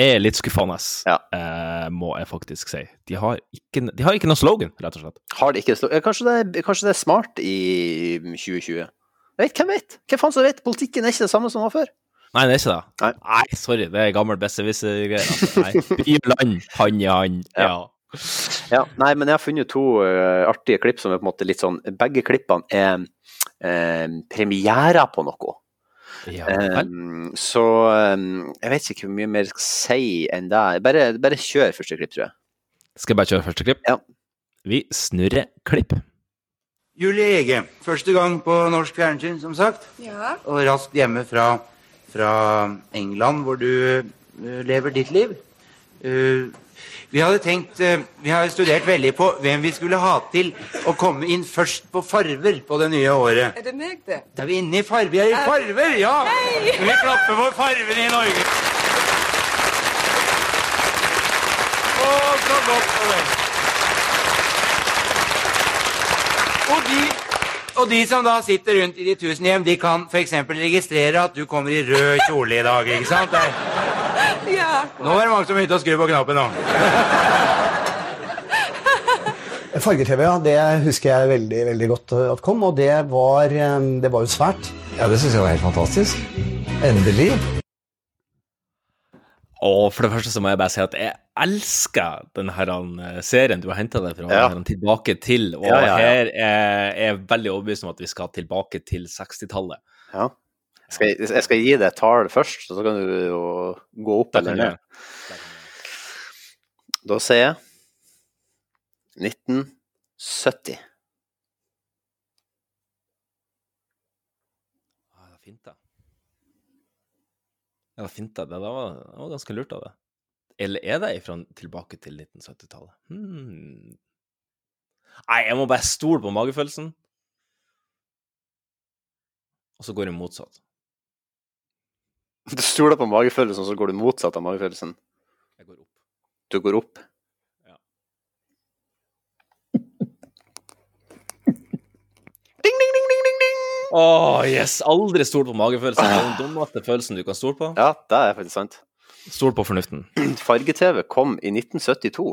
er litt skuffende, Ja. eh, må jeg faktisk si. De har, ikke, de har ikke noe slogan, rett og slett. Har de ikke slogan? kanskje, det er, kanskje det er smart i 2020? Jeg vet, hvem vet? Hvem faen som vet? Politikken er ikke det samme som den var før. Nei, det er ikke det. Nei. sorry, det er gammel besserwisser-greier. Altså. Nei, by land, hand i hand. Ja. Ja. Ja, nei, men jeg har funnet to uh, artige klipp som er på en måte litt sånn Begge klippene er uh, premierer på noe. ja. Um, så um, jeg vet ikke hvor mye mer jeg skal si enn det. Bare, bare kjør første klipp, tror jeg. Skal jeg bare kjøre første klipp? Ja. Vi snurrer klipp. Julie Ege, første gang på norsk fjernsyn, som sagt. Ja. Og raskt hjemme fra, fra England, hvor du eh, lever ditt liv. Eh, vi hadde tenkt eh, Vi har studert veldig på hvem vi skulle ha til å komme inn først på farver på det nye året. Er det meg, det? Da er vi inne i farver. Vi er i farver, ja! Hei! Vi klapper for farvene i Norge. Å, så godt for dem. Og de, og de som da sitter rundt i de tusen hjem, de kan f.eks. registrere at du kommer i rød kjole i dag. ikke sant? Der. Nå er det mange som begynte å skru på knappen nå. Farge-TV, ja, det husker jeg veldig veldig godt at kom, og det var, det var jo svært. Ja, det syns jeg var helt fantastisk. Endelig. Og for det første så må jeg bare si at jeg elsker denne eh, serien du har henta deg fra. Ja. Tilbake til. Og Ja, ja, ja. her er jeg veldig overbevist om at vi skal tilbake til 60-tallet. Ja. Skal jeg, jeg, skal gi deg et tall først, så kan du jo gå opp eller ned. Da sier jeg 1970. Ja, ah, det var fint, da. Det var fint, da. Det var, ganske lurt av deg. Eller er det fra tilbake til 1970-tallet? Hmm. Nei, jeg må bare stole på magefølelsen. Og så går det motsatt. Du stoler på magefølelsen, så går du motsatt av magefølelsen. Jeg går opp. Du går opp. Ja. Ding, ding, ding, ding, ding, ding! Å, yes! Aldri stol på magefølelsen. Det er den dummeste følelsen du kan stole på. Ja, det er faktisk sant. Stol på fornuften. Farge-TV kom i 1972.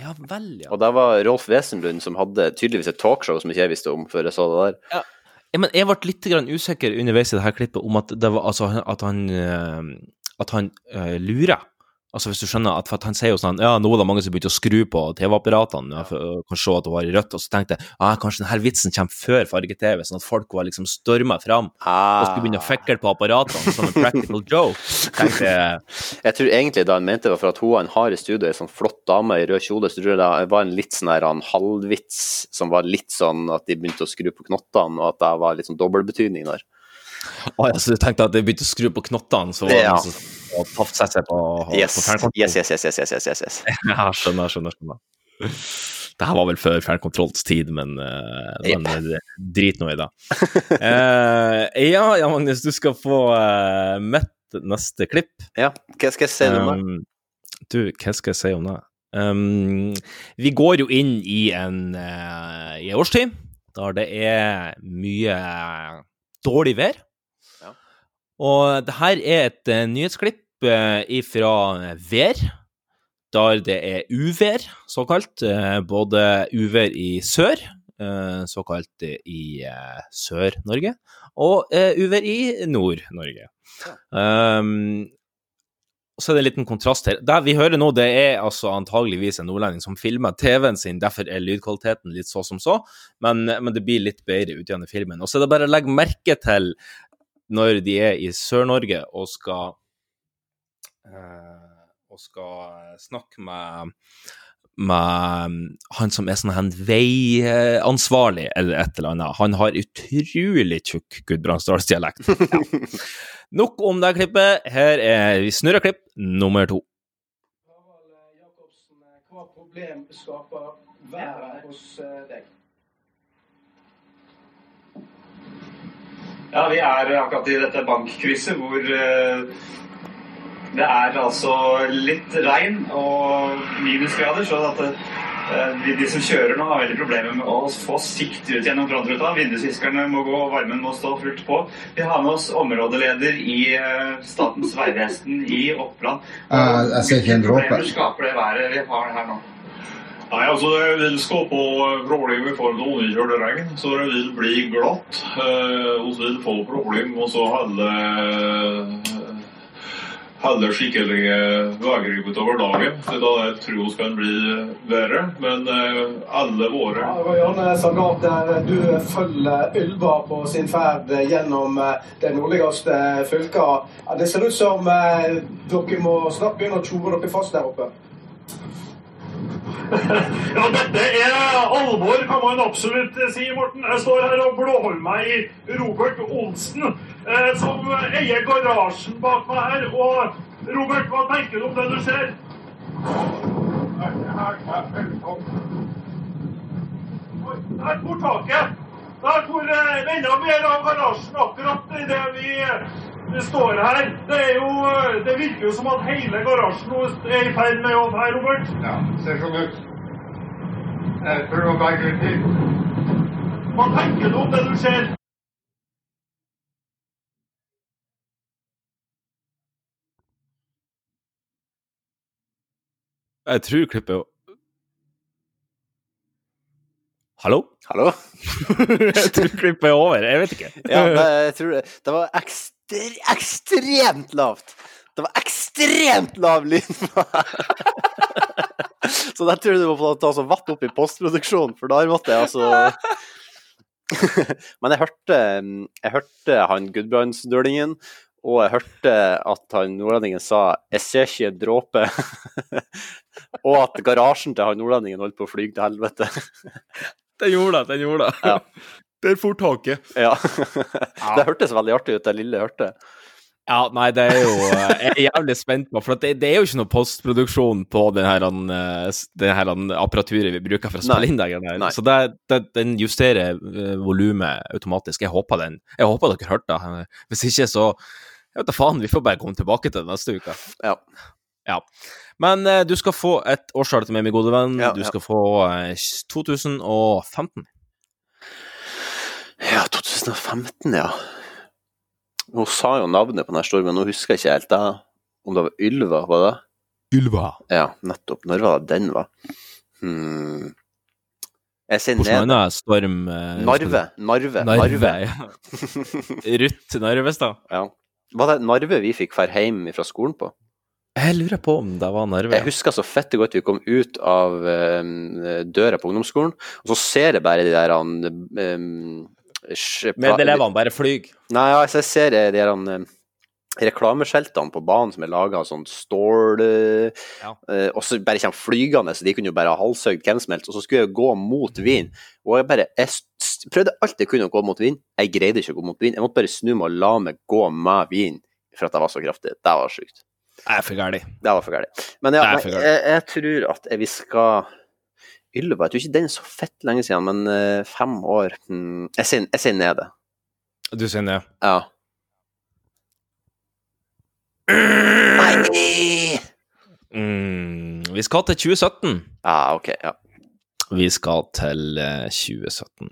Ja vel, ja. Og det var Rolf Wesenlund som hadde tydeligvis et talkshow som ikke jeg visste om før jeg så det der. Ja. Ja, men jeg ble litt usikker underveis i dette klippet om at, var, altså, at han, eh, at han uh, lurer. Altså hvis du skjønner at, at Han sier jo sånn Ja, nå er det mange som begynte å skru på TV-apparatene ja. for å kan se at det var i rødt. Og så tenkte jeg ah, kanskje denne vitsen kommer før farge-TV, sånn at folk var liksom storma fram Ah. og skulle begynne å fikle på apparatene som en practical joke. Tenkte jeg Jeg tror egentlig da han mente det var for at hun har i studio, ei sånn flott dame i rød kjole, så tror jeg det var en litt sånn her halvvits som var litt sånn at de begynte å skru på knottene, og at det var litt sånn dobbeltbetydning der. Å ja, så du tenkte at de begynte å skru på knottene, så var det Ja. som og tafsa seg på, Yes, på yes, yes, yes, yes, yes, yes, yes. Ja, skjønner, skjønner, skjønner. Det her var vel før fjernkontrolls tid, men, eh, men eh, drit nå i det. uh, ja, ja, Magnus, du skal få uh, mitt neste klipp. Ja, hva skal jeg si om det? Um, du, hva skal jeg si om det? Um, vi går jo inn i en uh, i årstid der det er mye dårlig vær. Ja. Og det her er et uh, nyhetsklipp uh, fra vær, der det er uvær, såkalt. Både uvær i sør, såkalt i Sør-Norge, og uvær i Nord-Norge. Um, og så er det en liten kontrast her. Det vi hører nå, det er altså antageligvis en nordlending som filmer TV-en sin, derfor er lydkvaliteten litt så som så, men, men det blir litt bedre ut gjennom filmen. Og så er det bare å legge merke til når de er i Sør-Norge og skal eh, og skal snakke med med han som er sånn han veiansvarlig, eller et eller annet. Han har utrolig tjukk Gudbrandsdalsdialekt. Ja. Nok om det klippet. Her er vi snurrer klipp nummer to. Hva problem skaper været hos eh, deg? Ja, vi er akkurat i dette bankkrysset hvor eh, det er altså litt regn og minusgrader, så at eh, de, de som kjører nå har veldig problemer med å få sikt ut gjennom frontruta. Vindusviskerne må gå, varmen må stå fullt på. Vi har med oss områdeleder i eh, Statens vegvesen i Oppland. Jeg- jeg ser ikke en dråpe. Skaper det været vi har her nå? Nei, altså Det vil skape problem i forhold til underkjølt regn, så det vil bli glatt. Eh, Vi vil få problem og så holde, holde skikkelige veier utover dagen. Så da jeg tror jeg kan bli bedre. Men eh, alle våre Ja, Roy Arne Sagat, der du følger Ylva på sin ferd gjennom de nordligste fylket. Det ser ut som eh, dere må snart begynne å tjore dere fast der oppe. Ja, dette er alvor, kan man absolutt si, Morten. Jeg står her og blåholder meg i Robert Olsen, eh, som eier garasjen bak meg her. Og Robert, hva tenker du om det du ser? Der for taket. Der for eh, enda av garasjen akkurat idet vi, vi står her. Det er jo eh, Det virker jo som at hele garasjen er i ferd med å her, Robert. Ja, ser sånn ut. Jeg prøver å berge litt tid. Hva tenker du om det du ser? Jeg tror klippet Hallo? Hallo? jeg tror klippet er over. Jeg vet ikke. Ja, det, jeg tror det, det var ekstre, ekstremt lavt. Det var ekstremt lav lyd på Så der tror jeg du må ta så vatt opp i postproduksjonen, for der måtte jeg altså Men jeg hørte, jeg hørte han gudbrandsdølingen, og jeg hørte at han nordlendingen sa 'jeg ser ikke en dråpe', og at garasjen til han nordlendingen holdt på å fly til helvete. Den gjorde det, den gjorde det. Ja. Der for taket. Ja. Det hørtes veldig artig ut, det lille hørte. Ja, nei, det er jo eh, Jeg er jævlig spent på, for det, det er jo ikke noe postproduksjon på den her, eh, den her apparaturet vi bruker for å spille inn det greiene. Så det, det, den justerer uh, volumet automatisk. Jeg håper den Jeg håper dere hørte det. Hvis ikke, så Jeg vet da faen, vi får bare komme tilbake til det neste uke. Ja. Ja. Men eh, du skal få et årstall til meg, min gode venn. Ja, du ja. skal få eh, 2015. Ja, 2015, ja. Hun sa jo navnet på denne stormen, men nå husker jeg ikke helt da. Om det var Ylva, var det? Ylva. Ja, nettopp. Når var det den var? Hmm. Jeg sier Hvordan ned. annen storm eh, Narve. Narve. Narve, ja. Ruth Narvestad. Ja. Var det Narve vi fikk fær hjem fra skolen på? Jeg lurer på om det var Narve. Jeg husker så fette godt vi kom ut av um, døra på ungdomsskolen, og så ser jeg bare de der um, Medelevene bare flyr. Nei, altså, jeg ser de der han, eh, på banen som er laga av sånn stål eh, eh, Og så bare kommer flygende, så de kunne jo bare ha halshøyd hvem som helst. Og så skulle jeg gå mot vind. Og jeg bare Jeg prøvde alt jeg kunne å gå mot vind. Jeg greide ikke å gå mot vind. Jeg måtte bare snu meg og la meg gå med vind for at jeg var så kraftig. Det var sjukt. Det er for gærent. Det var for gærent. Men ja, Det gærent. jeg, jeg tror at vi skal Ylva, jeg tror ikke den er så fett lenge siden, men eh, fem år hmm, Jeg sier sier nede. Du sier ned. Ja. Nei! Mm, vi skal til 2017. Ja, ok. Ja. Vi skal til eh, 2017.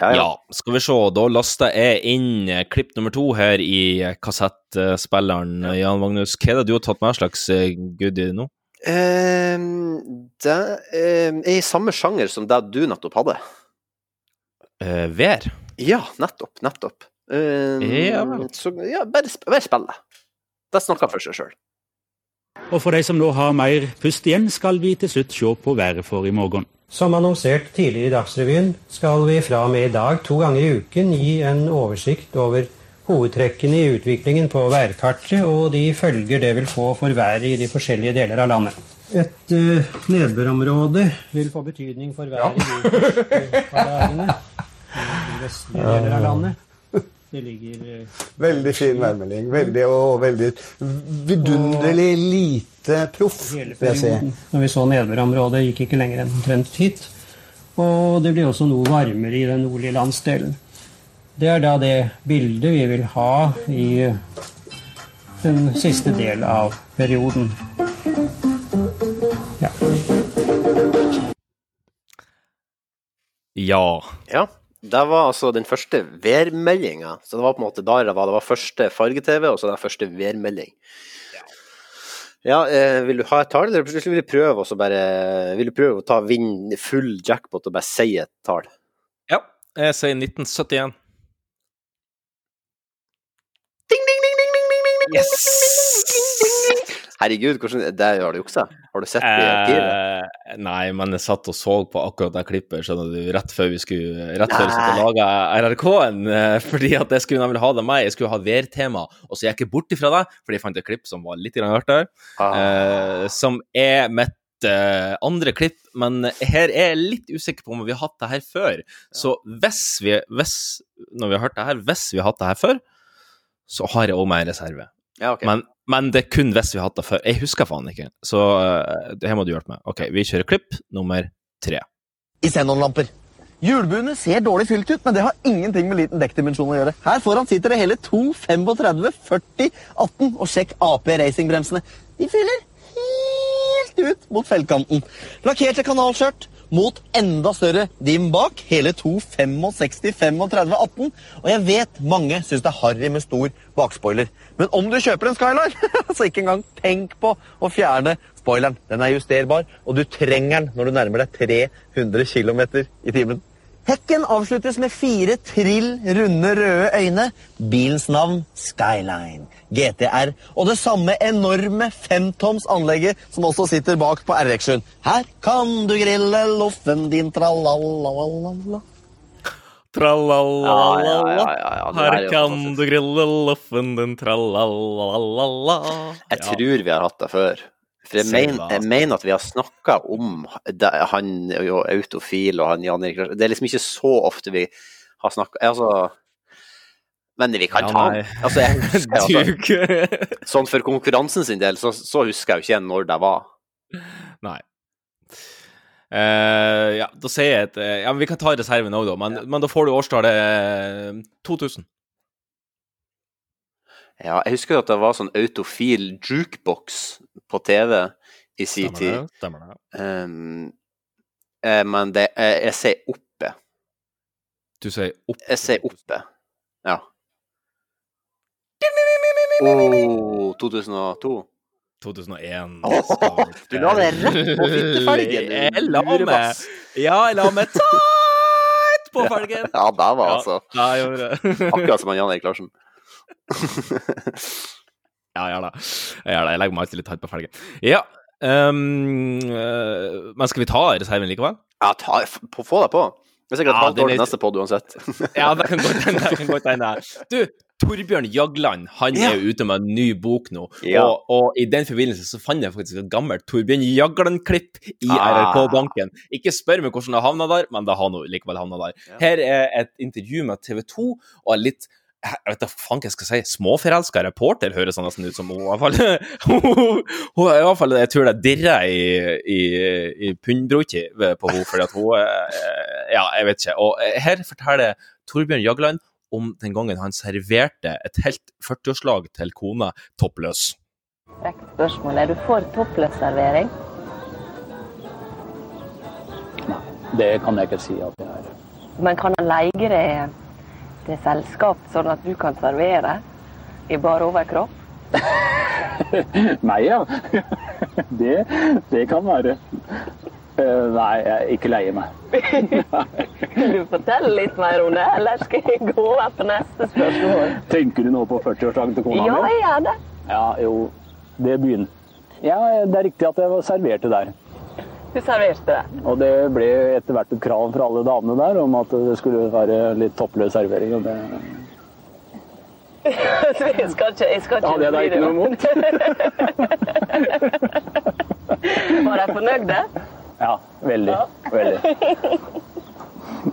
Ja, Ja, ja. skal vi se. Da laster jeg inn eh, klipp nummer to her i eh, kassettspilleren. Jan Magnus, hva er det du har tatt med slags eh, goodie nå? Ehm, det ehm, er i samme sjanger som det du nettopp hadde. Eh, vær? Ja, nettopp. Nettopp. Ehm, Ja vel. så ja, bare, sp- bare spill det. Det snakker for seg sjøl. Og for de som nå har mer pust igjen, skal vi til slutt se på været for i morgen. Som annonsert tidligere i Dagsrevyen skal vi fra og med i dag to ganger i uken gi en oversikt over hovedtrekkene i utviklingen på værkartet og de følger det vil få for været i de forskjellige deler av landet. Et uh, nedbørområde vil få betydning for været i de forskjellige dagene i de vestlige deler av landet. Det ligger eh, Veldig fin værmelding. Veldig og veldig vidunderlig lite proff, vil jeg si. Når vi så nedbørområdet, gikk ikke lenger enn omtrent hit. Og det blir også noe varmere i den nordlige landsdelen. Det er da det bildet vi vil ha i den siste del av perioden. Ja. Ja. Det var altså den første værmeldinga. Så det var på en måte der det var, det var første farge-TV, og så den første værmelding. Ja, eh, vil du ha et tall, eller vil du prøve, bare, vil du prøve å ta vinn full jackpot og bare si et tall? Ja, jeg sier 1971. Herregud, hvordan, det har du juksa? Har du sett det i arkivet? Eh, nei, men jeg satt og så på akkurat det klippet skjønner du, rett før vi skulle Rett før vi skulle Nei. lage RRK-en. eh, Fordi at jeg skulle nemlig ha det med. Jeg skulle ha værtema. Og så gikk jeg bort ifra det, fordi jeg fant et klipp som var litt grann ah. Eh, som er mitt andre klipp, men her er jeg litt usikker på om vi har hatt det her før. Så hvis vi hvis, Når vi har hørt det her, hvis vi har hatt det her før, så har jeg òg med en reserve. Ja, okay. Men, men det er kun hvis vi har hatt det før. Jeg husker faen ikke. Så uh, det her må du hjelpe meg. OK, vi kjører klipp nummer tre. i xenonlamper. Hjulbuene ser dårlig fylt ut, men det har ingenting med liten dekkdimensjon å gjøre. Her foran sitter det hele 2, 35, 40, 18, og sjekk AP Racing-bremsene. De fyller helt ut mot feltkanten. Lakkerte kanalskjørt mot enda større dim bak, hele to 65, 35, 18. Og jeg vet mange syns det er harry med stor bakspoiler. Men om du kjøper en Skyline, så ikke engang tenk på å fjerne spoileren. Den er justerbar, og du trenger den når du nærmer deg 300 km i timen. Hekken avsluttes med fire trill runde røde øyne. Bilens navn Skyline GTR. Og det samme enorme femtoms anlegget som også sitter bak på RX-en. Her kan du grille loffen din, tralalala. Tralala. Ja, ja, ja, ja, ja, er Her kan du grille loffen din, tralala. Jeg tror vi har hatt det før. For jeg, mener, jeg mener at vi har snakka om det, han jo, Autofil og han Jan Erik Larsen. Det er liksom ikke så ofte vi har snakka Altså Men vi kan Ja, ta nei. Altså, jeg husker, altså, sånn for konkurransen sin del, så, så husker jeg jo ikke når det var. Nei. Uh, ja, da sier jeg et eh, Ja, men vi kan ta reserven òg, da. Men, men da får du årstallet eh, 2000. Ja, jeg husker at det var sånn autofil jukebox på TV i sin tid. stemmer det. Um, eh, men det, jeg, jeg sier oppe. Du sier oppe? Jeg sier oppe. Ja. Oh, 2002. 2001. du la det rett på fittefelgen, Jeg la meg. Ja, jeg la meg tight på felgen. Ja, der var Ja, altså ja, jeg. Akkurat som han Jan Erik Larsen. Ja, ja. Jeg gjør det. Jeg legger meg alltid litt hardt på felgen. Ja. Um, uh, men skal vi ta reserven likevel? Ja, ta, på, få deg på. Det er sikkert et Ja, halvt år til neste podd uansett. Ja, det kan godt hende. det kan godt hende. Du, Torbjørn Jagland han Ja. er ute med en ny bok nå. Ja. Og, og i den forbindelse så fant jeg faktisk et gammelt Torbjørn Jagland-klipp i Ah. RRK-banken. Ikke spør meg hvordan det havna der, men det har nå likevel havna der. Her er et intervju med TV 2 og en litt jeg vet da faen hva jeg skal si, småforelska reporter, høres han nesten ut som. Hun, i hvert fall, hun, hun, i hvert fall, jeg tror det dirrer i, i, i pundbroki på henne, fordi at hun eh, Ja, jeg vet ikke. Og eh, her forteller Torbjørn Jagland om den gangen han serverte et helt 40-årslag til kona toppløs. Frekt spørsmål. Er du for toppløsservering? Det kan jeg ikke si at jeg er. Men kan han leie deg til selskap, sånn at du kan servere i bar overkropp? Meg, ja. Det, det kan være. Eh, Nei, jeg ikke leie meg. kan du fortelle litt mer om det, eller skal jeg gå over på neste spørsmål? Tenker du nå på 40-årsdagen til kona Ja, jeg gjør det. Ja, jo, det begynner. Ja, det er riktig at jeg serverte der. Du serverte det. Og det ble etter hvert et krav fra alle damene der om at det skulle være litt toppløs servering. Og det jeg skal ikke, jeg skal ikke hadde jeg da ikke noe imot? Var de fornøyde? Ja, veldig. Veldig.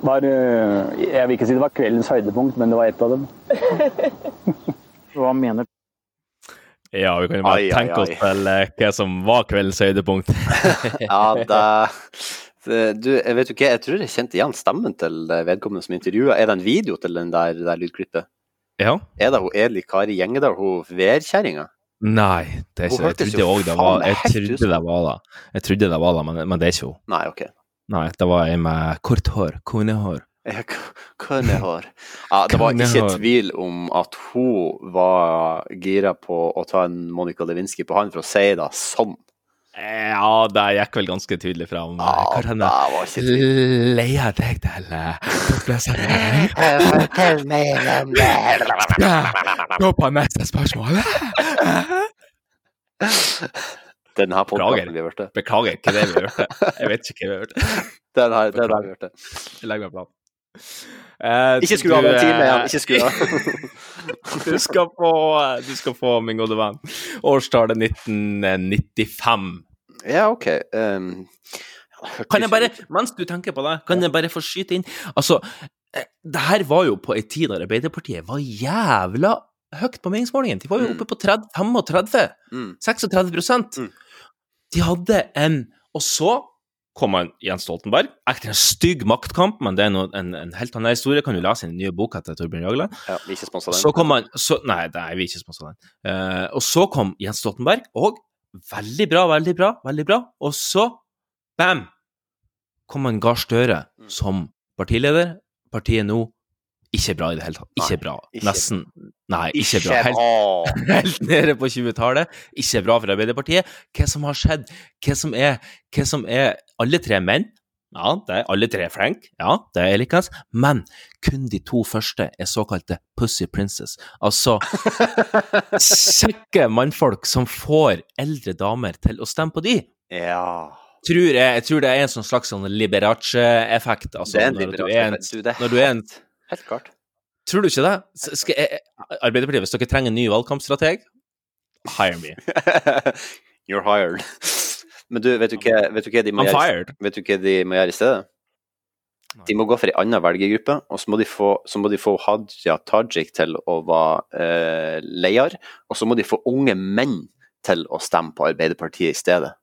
Var, eh, jeg vil ikke si det var kveldens høydepunkt, men det var ett av dem. Hva mener du? Ja, vi kan jo bare Ai, tenke oss til eh, hva som var kveldens høydepunkt. Ja, det Du, jeg vet jo ikke, jeg tror jeg kjente igjen stemmen til vedkommende som intervjua. Er det en video til den der, der lydklippet? Ja. Er det hun Eli Kari Gjengedal, hun værkjerringa? Nei, det er ikke det. Jeg trodde òg det var Jeg ut trodde det var det. Jeg trodde det var det, men, men det er ikke hun. Nei, OK. Nei, det var ei med kort hår. Konehår. Ja, Konehår. Ja, det var ikke tvil om at hun var gira på å ta en Monica Lewinsky på han, for å si det sånn. Ja, det gikk vel ganske tydelig fram. Hvor henne leia leier deg til eh, toppløsservering? Fortell meg om det. Gå på neste spørsmål. Den her podcasten Beklager. vi hørte. Beklager, ikke det vi hørte. Jeg vet ikke hva vi hørte. Den her, den det vi hørte. Jeg legger meg flat. Eh, Ikke skru av du, en time eh, igjen. Ikke skru av. du, skal få, du skal få, min gode venn, årstallet 1995. Ja, OK. Um, Kan jeg bare, mens du tenker på det, kan jeg bare få skyte inn Altså, eh, det her var jo på ei tid da Arbeiderpartiet var jævla høyt på meningsmålingene. De var jo oppe på 30, 35, Mm. 36 De hadde en Og så kom han Jens Stoltenberg etter en stygg maktkamp, men det er noe, en, en helt annen historie. Kan du lese i den nye boka til Torbjørn Jagland? Ja, vi er ikke sponsa den. Så kom han så, Nei, vi er vi ikke sponsa den. Uh, og så kom Jens Stoltenberg, og veldig bra, veldig bra, veldig bra. Og så, bam, kom han Gahr Støre Mm. som partileder. Partiet nå ikke bra i det hele tatt. Ikke bra. ikke Nesten. Nei, ikke Ikke bra. Helt, helt nede på 20-tallet. Ikke bra for Arbeiderpartiet. Hva som har skjedd? Hva som er, hva som er Alle tre menn. Ja, det er alle tre flinke. Ja, det er likens. Men kun de to første er såkalte Pussy Princess. Altså kjekke mannfolk som får eldre damer til å stemme på de. Ja. Tror jeg, jeg tror det er en sånn slags sånn Liberace-effekt. Altså, Det er en når du er en, når du er en Helt klart. Tror du ikke det? Skal jeg, Arbeiderpartiet, hvis dere trenger en ny valgkampstrateg, hire me. You're hired. Men du, vet du hva, vet du hva de må gjøre i stedet? De må gå for ei anna velgergruppe, og så må de få, så må de få Hadia Tajik til å være eh, leder. Og så må de få unge menn til å stemme på Arbeiderpartiet i stedet.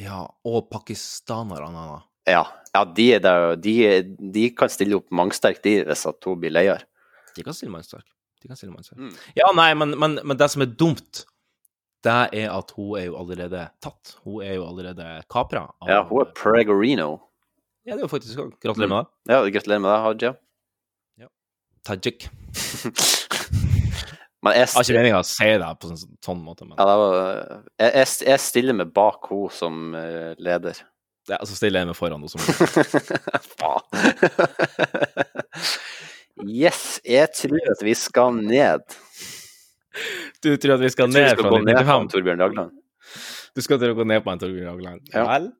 Ja, og pakistanerne. Ja, ja de, er der, de, de kan stille opp mangsterkt, de, hvis at hun blir leier. De kan stille mangsterk. De kan stille mannsterk. Mm. Ja, nei, men, men, men det som er dumt, det er at hun er jo allerede tatt. Hun er jo allerede kapra. av- Ja, hun er Pregorino. Ja, det er jo faktisk. Gratulerer med det. Ja, gratulerer med det, Hadia. Tajik. Men jeg, har ikke meninga å si det på en sånn, sånn måte, men ja, det var, jeg, jeg, stiller meg bak henne som eh, leder. Ja, så stiller jeg meg foran noe som Yes, jeg tror at vi skal ned. Du tror at vi skal ned fra gå ned på 95? Torbjørn Dagland. Du skal til å gå ned på en Torbjørn Dagland? Ja. Vel?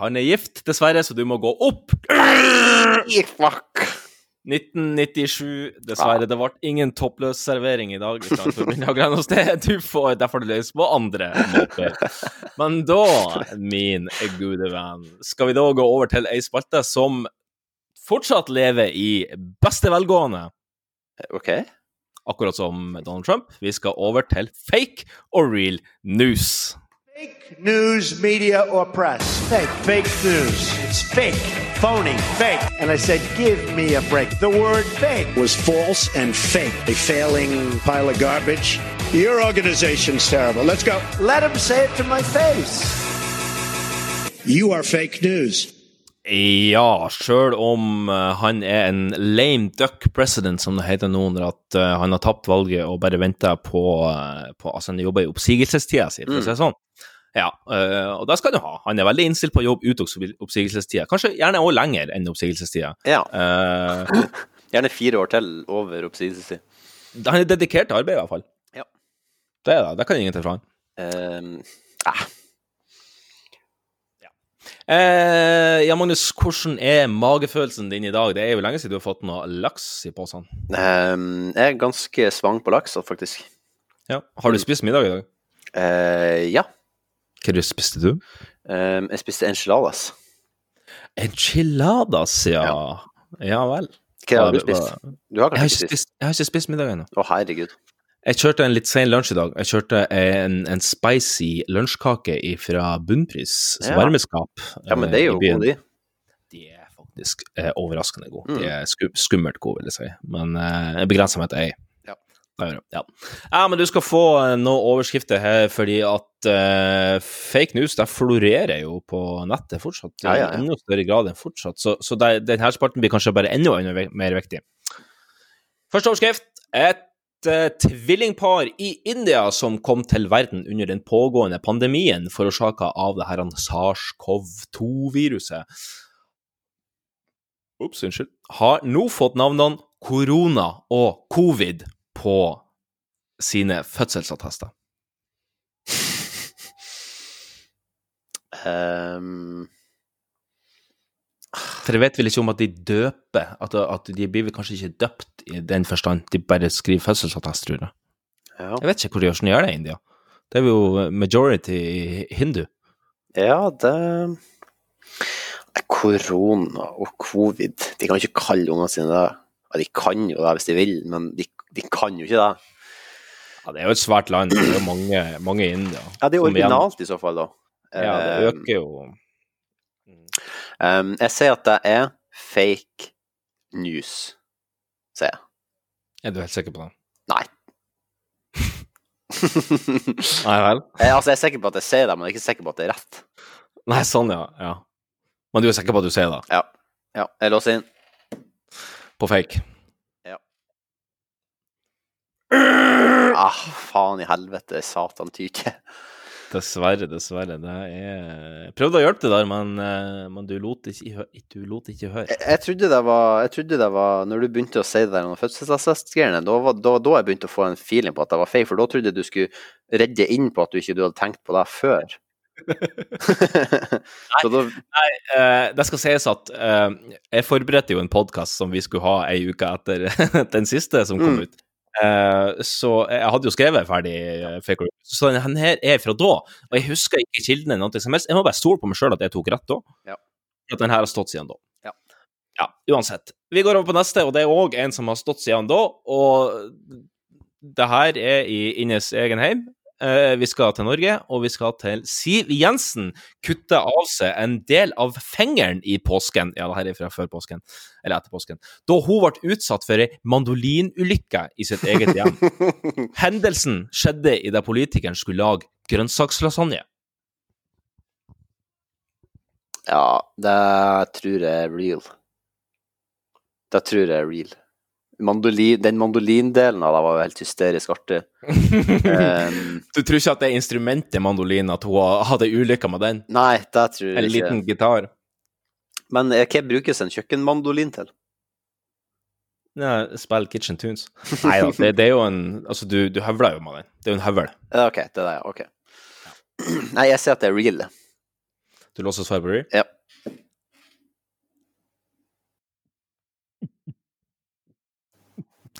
Han er gift, dessverre, så du må gå opp. Fuck! 1997, dessverre. Det ble ingen toppløs servering i dag. Du får derfor løs på andre måter. Men da, min gode venn, skal vi da gå over til ei spalte som fortsatt lever i beste velgående. OK. Akkurat som Donald Trump. Vi skal over til fake og real news. Fake news, media, or press. Fake. Fake news. It's fake. Phony. Fake. And I said, give me a break. The word fake was false and fake. A failing pile of garbage. Your organization's terrible. Let's go. Let him say it to my face. You are fake news. Ja, sjøl om eh, han er en lame duck president, som det heter nå, når at eh, han har tapt valget og bare venter på, eh, på Altså, han jobber i oppsigelsestida si, for å si det sånn. Ja, eh, og det skal du ha. Han er veldig innstilt på å jobbe ut oppsigelsestida. Kanskje gjerne også lenger enn oppsigelsestida. Ja. Uh, Gjerne fire år til over oppsigelsestid. han er dedikert til arbeid, i hvert fall. Ja. Det er det. Det kan ingen ta fra han. Uh, Eh, ja, Magnus, hvordan er magefølelsen din i dag? Det er jo lenge siden du har fått noe laks i posen. um, jeg er ganske svang på laks, faktisk. Ja. Har du spist middag i dag? Eh, ja. Hva du spiste du? Um, jeg spiste enchiladas. Enchiladas, ja. Ja, vel. Hva har du spist? Du har Jeg har ikke spist? spist, jeg har ikke spist middag ennå. Å, herregud. Jeg kjørte en litt sen lunsj i dag. Jeg kjørte en, en spicy lunsjkake fra Bunnpris, Ja. varmeskap. Ja, men det er jo eh, gode, de. De er faktisk eh, overraskende gode. Mm. De er sku, skummelt gode, vil jeg si. Men eh, jeg begrenser meg til ei. Ja. Ja. men du skal få eh, noen overskrifter her, fordi at uh, fake news det florerer jo på nettet fortsatt. Ja, ja, ja. I enda større grad enn fortsatt. Så, så det, denne spalten blir kanskje bare enda, enda mer viktig. Første overskrift. Et eh, tvillingpar i India som kom til verden under den pågående pandemien forårsaka av det her SARS-CoV-2-viruset, Ops, unnskyld. Har nå fått navnene korona og covid på sine fødselsattester. Um, For jeg vet vel ikke om at de døper, at, at de blir vel kanskje ikke døpt i den forstand, de bare skriver fødselsattest, tror jeg. ja. Jeg vet ikke hvor de gjør gjør det i India. Det er jo majority hindu. ja, det Korona og covid De kan ikke kalle ungene sine det. Ja, de kan jo det hvis de vil, men de, de kan jo ikke det. Ja, det er jo et svært land, det er jo mange, mange i India. Ja, det er originalt i så fall, da. Ja, det Um, øker jo Um, jeg sier at det er fake news, sier jeg. Er du helt sikker på det? Nei. Nei vel? Jeg, altså, jeg er sikker på at jeg sier det, men jeg er ikke sikker på at det er rett. Nei, sånn, ja. ja. Men du er sikker på at du sier det? Ja. ja. Jeg låser inn. På fake? Ah, faen i helvete, satan tyke. Dessverre, dessverre. Det er Jeg prøvde å hjelpe deg der, men, eh, men du lot ikke, du lot ikke høre. Jeg, jeg trodde det var Jeg trodde det var Når du begynte å si det der om fødselsattestgreiene, da var da, da jeg begynte å få en feeling på at det var feil, for da trodde jeg du skulle redde inn på at du ikke du hadde tenkt på det før. Så da Nei, uh, det skal sies at uh, jeg forberedte jo en podkast som vi skulle ha ei uke etter den siste som kom Mm. ut. Eh, så jeg hadde jo skrevet ferdig eh, fake Real. Så den her er fra da, og jeg husker ikke kildene. Noe som helst. Jeg må bare stole på meg sjøl at jeg tok rett da. Ja. At den her har stått siden da. Ja. Ja. uansett. Vi går over på neste, og det er òg en som har stått siden da. Og det her er i Innes egen heim. Eh, vi skal til Norge, og vi skal til Siv Jensen. Kutte av seg en del av fingeren i påsken. Ja, det her er fra før påsken, eller etter påsken. Da hun ble utsatt for ei mandolinulykke i sitt eget hjem. Hendelsen skjedde idet politikeren skulle lage grønnsakslasagne. Ja, det tror jeg er real. Det tror jeg er real. Mandolin, den mandolindelen av det var jo helt hysterisk artig. um, Du tror ikke at det er instrumentet mandolin, at hun hadde ulykka med den? nei, det tror jeg En ikke. liten gitar? Men eh, hva brukes en kjøkkenmandolin til? Ja, Spill Kitchen Tunes. Nei da, det, det er jo en Altså, du, du høvler jo med den. Det er jo en høvel. OK, det er det, OK. Nei, jeg ser at det er real. Du låser svaret på real? Ja.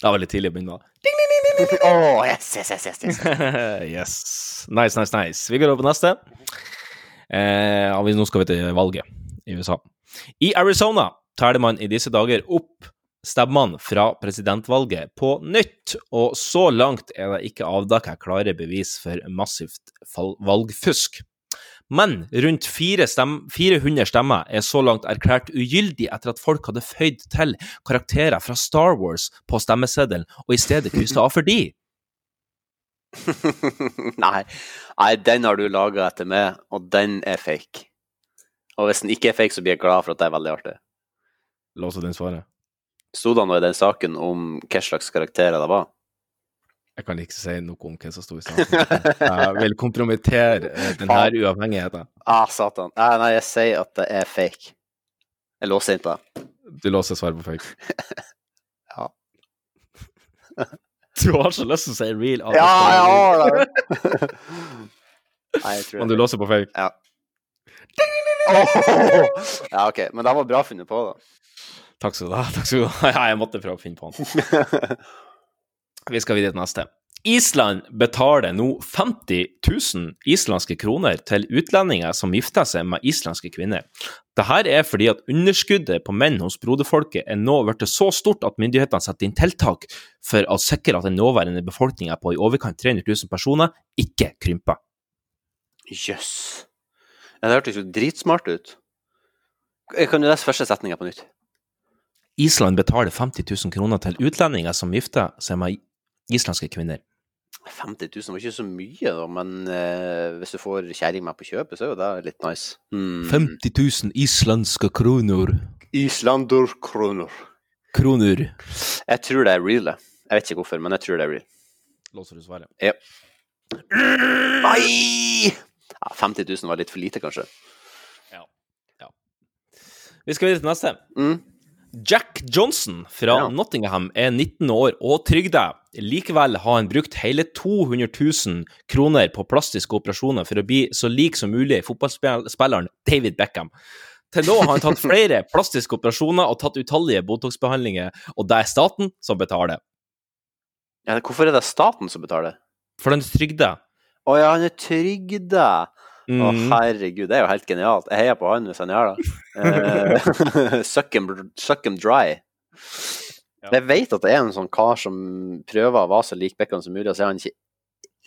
Det var litt tidlig å begynne. da. Åh, yes, yes, yes, yes, yes. yes. Nice, nice, nice. Vi går over på neste. Eh, nå skal vi til valget i USA. I Arizona teller man i disse dager opp stemmene fra presidentvalget på nytt, og så langt er det ikke avdekket klare bevis for massivt valgfusk. Men rundt fire stem 400 stemmer er så langt erklært ugyldig etter at folk hadde føyd til karakterer fra Star Wars på stemmeseddelen, og i stedet kryssa av for de. Nei. Nei, den har du laga etter meg, og den er fake. Og hvis den ikke er fake, så blir jeg glad for at det er veldig artig. La oss den svaret? Sto det noe i den saken om hva slags karakterer det var? Jeg kan ikke si noe om hva som sto i saken. Jeg vil kompromittere eh, denne uavhengigheten. Ah, satan. Nei, nei, jeg sier at det er fake. Jeg låser inn på det. Du låser svaret på fake. Ja. Du har så lyst til å si real. Ja, jeg har det. Nei, jeg tror Men du det. låser på fake? Ja. Oh! Ja, OK. Men det var bra funnet på, da. Takk skal du ha. Takk skal du ha. Ja, jeg måtte prøve å finne på den. Vi skal videre til neste. Island betaler nå 50 000 islandske kroner til utlendinger som gifter seg med islandske kvinner. Dette er fordi at underskuddet på menn hos broderfolket er nå blitt så stort at myndighetene setter inn tiltak for å sikre at den nåværende befolkninga på i overkant 300 000 personer ikke krymper. Jøss. Ja, det hørtes jo dritsmart ut. Kan du lese første setninga på nytt? Island betaler 50 000 kroner til utlendinger som gifter seg med islandske kvinner. 50 000 var ikke så mye, da, men eh, hvis du får kjerring med på kjøpet, så er jo det litt nice. Mm. 50 000 islandske kroner. Islander Kroner. Jeg tror det er real, det. Jeg vet ikke hvorfor, men jeg tror det er real. Låser du svaret? Ja. Nei! Ja, 50 000 var litt for lite, kanskje. Ja. Vi skal videre til neste. Mm. Jack Johnson fra Nottingham er 19 år og trygda. Likevel har han brukt hele 200 000 kroner på plastiske operasjoner for å bli så lik som mulig fotballspilleren David Beckham. Til nå har han tatt flere plastiske operasjoner og tatt utallige Botox-behandlinger, og det er staten som betaler. Ja, hvorfor er det staten som betaler? For er trygda. Å ja, han er trygda. Å, Mhm. herregud, det er jo helt genialt. Jeg heier på han hvis han gjør det. Eh, suck, him, suck him dry. Jeg vet at det er en sånn kar som prøver å være så lik Beckham som mulig, og så er han ikke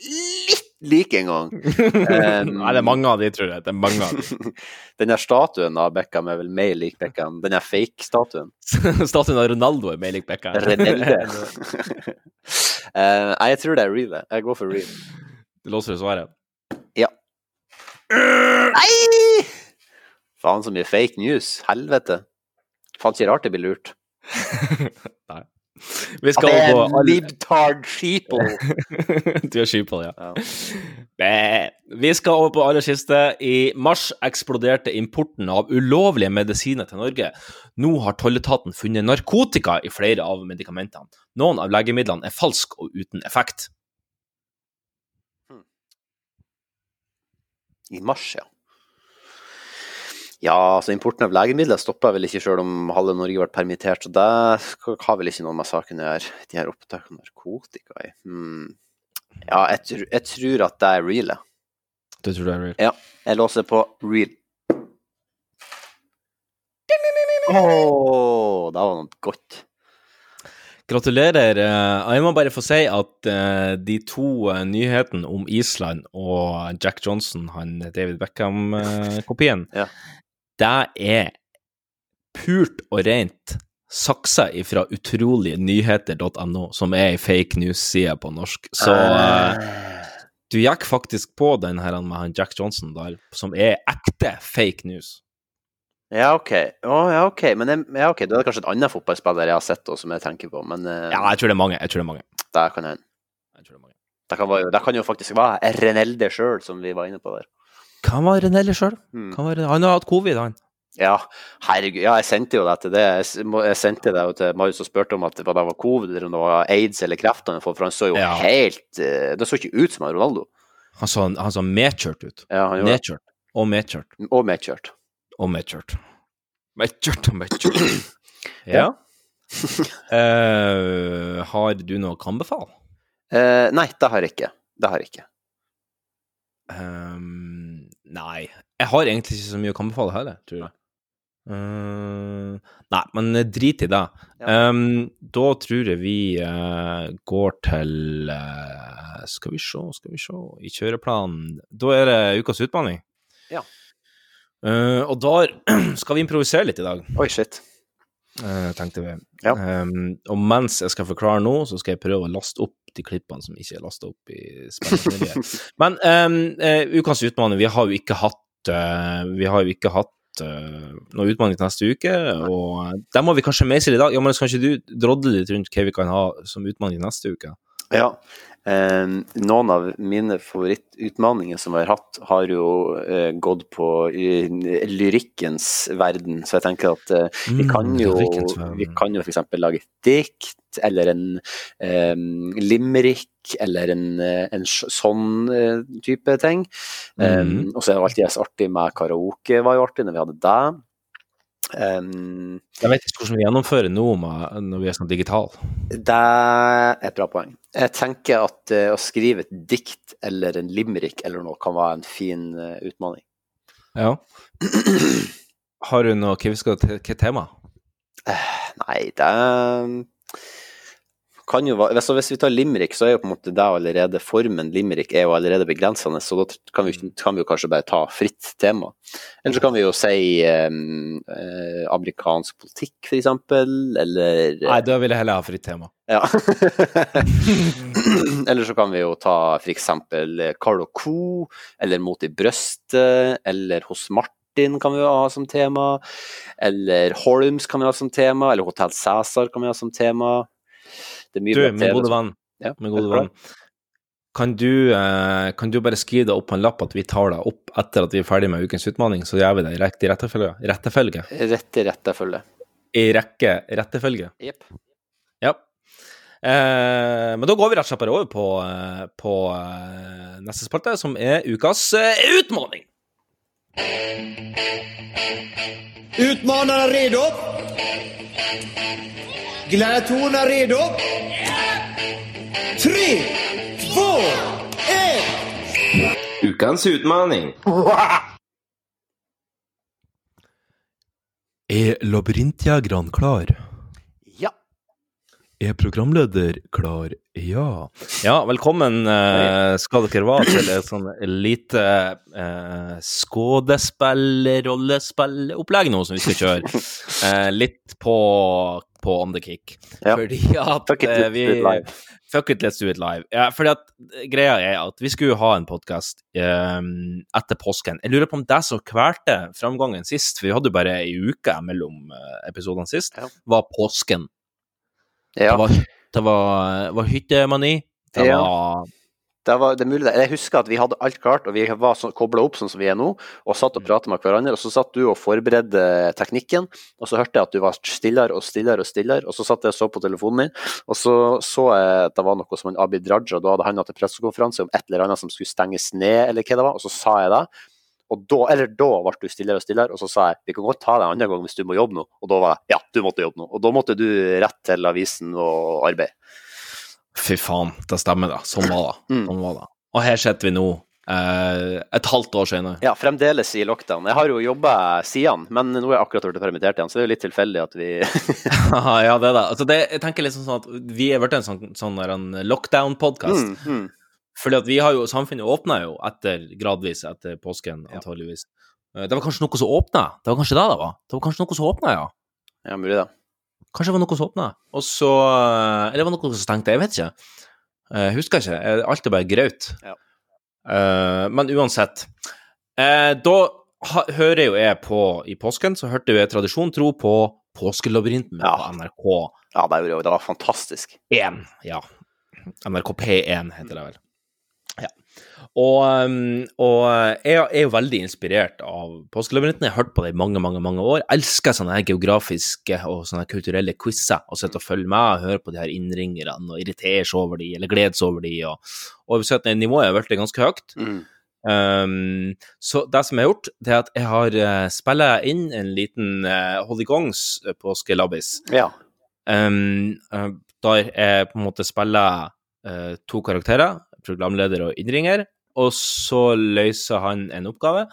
litt lik engang. Um, Nei, det er mange av de, tror jeg. Det er mange av de. Den der statuen av Beckham er vel mer lik Beckham. Den der fake-statuen. Statuen av Ronaldo er mer lik Beckham. Renelde. uh, jeg tror det er real. jeg. Går for real. Du låser svaret? Nei! Faen, så mye fake news. Helvete. Faen, ikke rart det blir lurt. Nei. Vi skal At det er libtard sheeple. du er sheeple, ja. ja. Vi skal over på aller siste. I mars eksploderte importen av ulovlige medisiner til Norge. Nå har tolletaten funnet narkotika i flere av medikamentene. Noen av legemidlene er falske og uten effekt. I mars, ja. Ja, altså importen av legemidler stoppa vel ikke sjøl om halve Norge ble permittert, så det har vel ikke noe med saken å gjøre. De her opptakene av narkotika i hmm. Ja, jeg, tr jeg tror at det er real, jeg. Du tror det er real? Ja. Jeg låser på real. Åh, det var noe godt. Gratulerer. Eh, Jeg må bare få si at eh, de to eh, nyhetene om Island og Jack Johnson, han David Beckham-kopien, det er pult og rent saksa ifra utroligenyheter.no, som er ei fake news-side på norsk. Så du gikk faktisk på den her med han Jack Johnson der, som er ekte fake news. Ja, OK. Oh, ja, ok. Men ja, okay. da er det kanskje et annet fotballspiller jeg har sett også, som jeg tenker på, men uh, Ja, jeg tror det er mange. Jeg tror det er mange. Der kan hende. Det kan, være- det kan jo faktisk være Renelde sjøl, som vi var inne på der. Kan være Renelde sjøl. Mm. Han har hatt covid, han. Ja, herregud. Ja, jeg sendte jo det til det. Jeg, jeg sendte det til Marius og spurte om at det var covid, eller om det var aids eller kreft for han så jo Ja. helt eh, Det så ikke ut som Ronaldo. Han så, han så medkjørt ut. Ja, han gjorde. Nedkjørt. Og medkjørt. Og medkjørt. Og medkjørt. Medkjørt og medkjørt. ja. uh, har du noe å anbefale? Uh, nei, det har jeg ikke. Det har jeg ikke. Um, nei. Jeg har egentlig ikke så mye å anbefale heller, tror jeg. Uh, nei, men drit i det. Ehm, da tror jeg vi uh, går til uh, Skal vi se, skal vi se I kjøreplanen. Da er det ukas utfordring. Ja. Eh, og da skal vi improvisere litt i dag. Oi, shit. Uh, tenkte vi. Ehm, og mens jeg skal forklare nå, så skal jeg prøve å laste opp de klippene som ikke er lasta opp i spillet. Men um, uh, ukas utfordring Vi har jo ikke hatt uh, Vi har jo ikke hatt uh, noe utfordring til neste uke, og uh, der må vi kanskje meisle i dag. Ja, men Skal ikke du drodle litt rundt hva vi kan ha som utfordring neste uke? Ja. Eh, noen av mine favorittutmaninger som jeg har hatt, har jo eh, gått på lyrikkens verden. Så jeg tenker at eh, vi Mm, kan jo vi kan jo f.eks. lage et dikt, eller en eh, limerick, eller en, eh, en sånn eh, type ting. Mhm. og så er det alltid artig med karaoke, var jo artig når vi hadde det. Um, Jeg vet ikke hvordan vi gjennomfører noe når vi er sånn digital. det er et bra poeng. Jeg tenker at uh, å skrive et dikt eller en limerick eller noe kan være en fin uh, utfordring. Ja. Har du noe hva skal til tema? Nei, det kan jo være så Hvis vi tar limerick, så er jo på en måte det allerede Formen limerick er jo allerede begrensende, så da kan vi, kan vi jo kanskje bare ta fritt tema. Eller så kan vi jo si eh, eh, amerikansk politikk, eksempel, eller Nei, da vil jeg heller ha fritt tema. Ja. eller så kan vi jo ta eh, Carl og Co, eller Mot i brøstet, eller Hos Martin kan vi ha som tema, eller Holms kan vi ha som tema, eller Hotell Cæsar kan vi ha som tema. Det er mye Du, med min gode venn, Ja, min gode venn. Kan du, eh, kan du bare skrive det opp på en lapp at vi tar det opp etter at vi er ferdig med ukens utfordring, så gjør vi det i riktig rettefølge? Rettefølge? Rette rettefølge. I rekke rettefølge? Jepp. Ja. Eh, men da går vi rett og slett bare over på, eh, på eh, neste spalte, som er ukas eh, Utmanarna redo? Gladiatorerna redo? Tre, två, ett! Ukens utmaning. Er labyrintjegerne klar? Ja. Er programleder klar? Ja. Ja, velkommen eh, skal dere være til et sånn lite eh, skuespill-rollespillopplegg nå som vi skal kjøre. Eh, litt på, på on the kick. Fordi at Fuck it, eh, live. Fuck it, let's do it live. Ja, fordi at eh, greia er at vi skulle ha en podkast etter påsken. Jeg lurer på om det som kvelte framgangen sist, for vi hadde jo bare ei uke mellom eh, episodene sist, var påsken. Ja. Det var, det var, var hyttemani. Det Ja. var Det, var, det mulig det. Jeg husker at vi hadde alt klart, og vi var så, kobla opp sånn som vi er nå, og satt og pratet med hverandre. Og så satt du og forberedte teknikken, og så hørte jeg at du var stillere og stillere og stillere. Og så satt jeg og så på telefonen min, og så så jeg at det var noe som en Abid Raja, da hadde han hatt en pressekonferanse om et eller annet som skulle stenges ned, eller hva det var, og så sa jeg det. Og da, eller da ble du stillere og stillere, og så sa jeg vi kan godt ta deg en annen gang hvis du må jobbe nå. Og da var jeg ja, du måtte jobbe nå. Og da måtte du rett til avisen og arbeid. Fy faen, det stemmer, da. Sånn var det. Mm. Sånn var det. Og her sitter vi nå, eh, et halvt år senere. Ja, fremdeles i lockdown. Jeg har jo jobba siden, men nå er jeg akkurat blitt permittert igjen, så det er jo litt tilfeldig at vi ja, det er det. Altså, det. Jeg tenker liksom sånn at vi er blitt en sånn, sånn lockdown-podkast. Mm, mm. Fordi at vi har jo, Samfunnet åpna jo etter, gradvis etter påsken, antageligvis. Ja. Det var kanskje noe som åpna? Det var kanskje det det var? Det var kanskje noe som åpna, ja. Ja, mulig det. Kanskje det var noe som åpna, og så Eller det var noe som stengte, jeg vet ikke. Eh, Jeg husker ikke. Eh, Alt er bare graut. Ja. Eh, men uansett. Eh, da hører jo jeg på I påsken så hørte jo jeg tradisjon tro på Påskelabyrinten på NRK. Ja, det, det var fantastisk. 1, ja. NRK P1 heter det vel. Og, um, og jeg er jo veldig inspirert av Påskelabyrinten. Jeg har hørt på det i mange, mange mange år. Jeg Elsker sånne her geografiske og sånne kulturelle quizer. Og sitter og følge med og høre på de her innringerne og irritere seg over de, eller glede seg over de. Og, og vi nivået har blitt ganske høyt. Um, så det som jeg har gjort, det er at jeg har uh, inn en liten uh, Holly Gongs uh, påskelabbis. Ja. Um, uh, der jeg på en måte spiller uh, to karakterer, programleder og innringer, og så løser han en oppgave,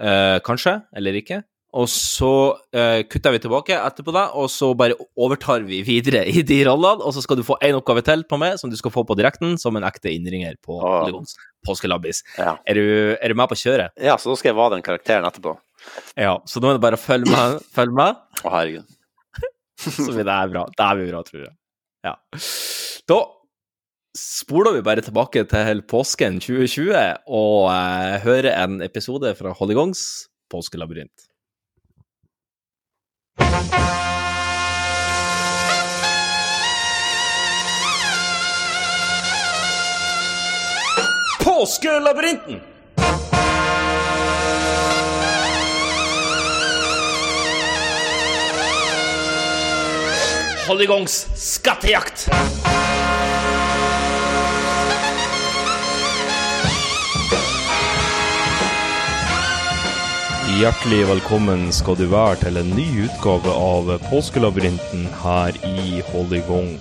eh, kanskje, eller ikke. Og så eh, kutter vi tilbake etterpå da, og så bare overtar vi videre i de rollene. Og så skal du få én oppgave til på meg, som du skal få på direkten, som en ekte innringer på Åh. Legons påskelabbis. Ja. Er, du, er du med på kjøret? ja, så da skal jeg være den karakteren etterpå. Ja, så nå er det bare å følge med. Følg med. Å, herregud. Så det er bra. Det er bra, tror jeg. Ja. Da spoler vi bare tilbake til påsken 2020 og eh, hører en episode fra Hollygongs påskelabyrint. Påskelabyrinten! Hollygongs skattejakt! Hjertelig velkommen skal du være til en ny utgave av Påskelabyrinten her i Hollygong.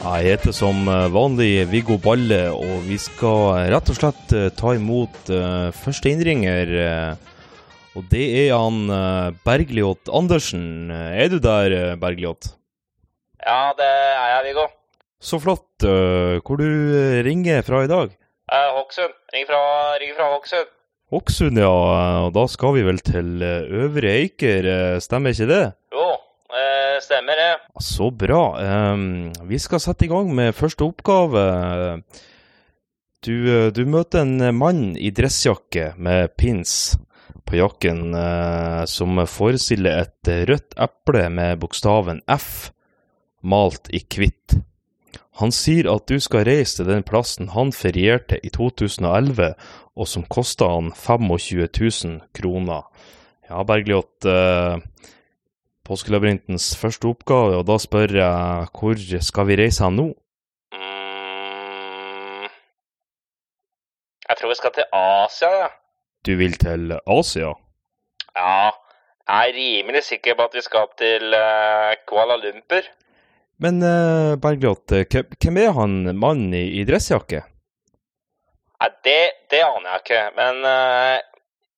Jeg heter som vanlig Viggo Balle, og vi skal rett og slett eh, ta imot eh, første innringer. eh, Og det er han Bergljot Andersen. Er du der, Bergljot? Ja, det er jeg, Viggo. Så flott. Hvor du ringer fra i dag? Eh. Ringer fra, ringer fra Hokksund. Hokksund, ja. Og da skal vi vel til eh, Øvre Eiker, eh, stemmer ikke det? Jo, eh, stemmer det. Så bra. Ehm, vi skal sette i gang med første oppgave. Du, du møter en mann i dressjakke med pins på jakken som forestiller et rødt eple med bokstaven F malt i hvitt. Han sier at du skal reise til den plassen han ferierte i 2011, og som kosta han 25 000 kroner. Ja, Bergljot, eh, påskelabyrintens første oppgave, og da spør jeg hvor skal vi reise hen nå? Jeg tror vi skal til Asia, ja. Du vil til Asia? Ja, jeg er rimelig sikker på at vi skal til eh, Kuala Lumpur. Men uh, Bergljot, eh, hvem- er han mannen i, i dressjakke? Nei, det, det aner jeg ikke, men uh,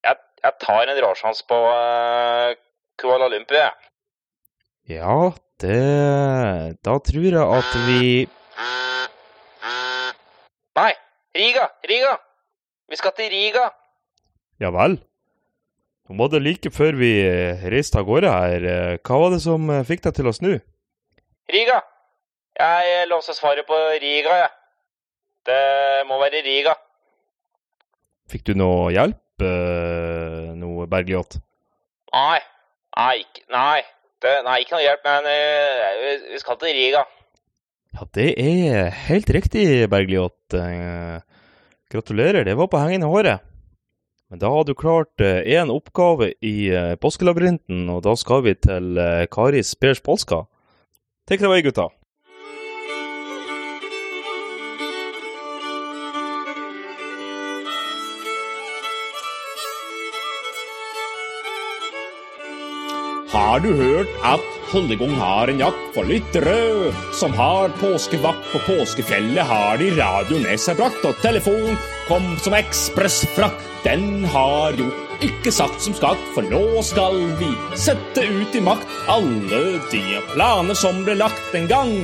jeg, jeg tar en råsjans på uh, Kuala Lumpur, jeg. Ja, det Da tror jeg at vi Nei, Riga! Riga! Vi skal til Riga! Ja vel? Nå var det like før vi reiste av gårde her. Hva var det som fikk deg til å snu? Riga! Jeg låser svaret på Riga, jeg. Det må være Riga. Fikk du noe hjelp? eh, Noe Bergljot? Nei. Nei, ikke, nei. Det, nei, ikke noe hjelp, men eh, vi, vi skal til Riga. Ja, det er helt riktig, Bergljot. Eh, Gratulerer, det var på hengende håret. Men da har du klart én oppgave i påskelabyrinten, og da skal vi til Karis Bears Polska. Take it away, gutta. Har du hørt at holde gang har en jakt for lyttere som har påskevakt på påskefjellet. Har de radio med seg brakt, og telefon kom som ekspressfrakt. Den har jo ikke sagt som skatt, for nå skal vi sette ut i makt alle de planer som ble lagt en gang.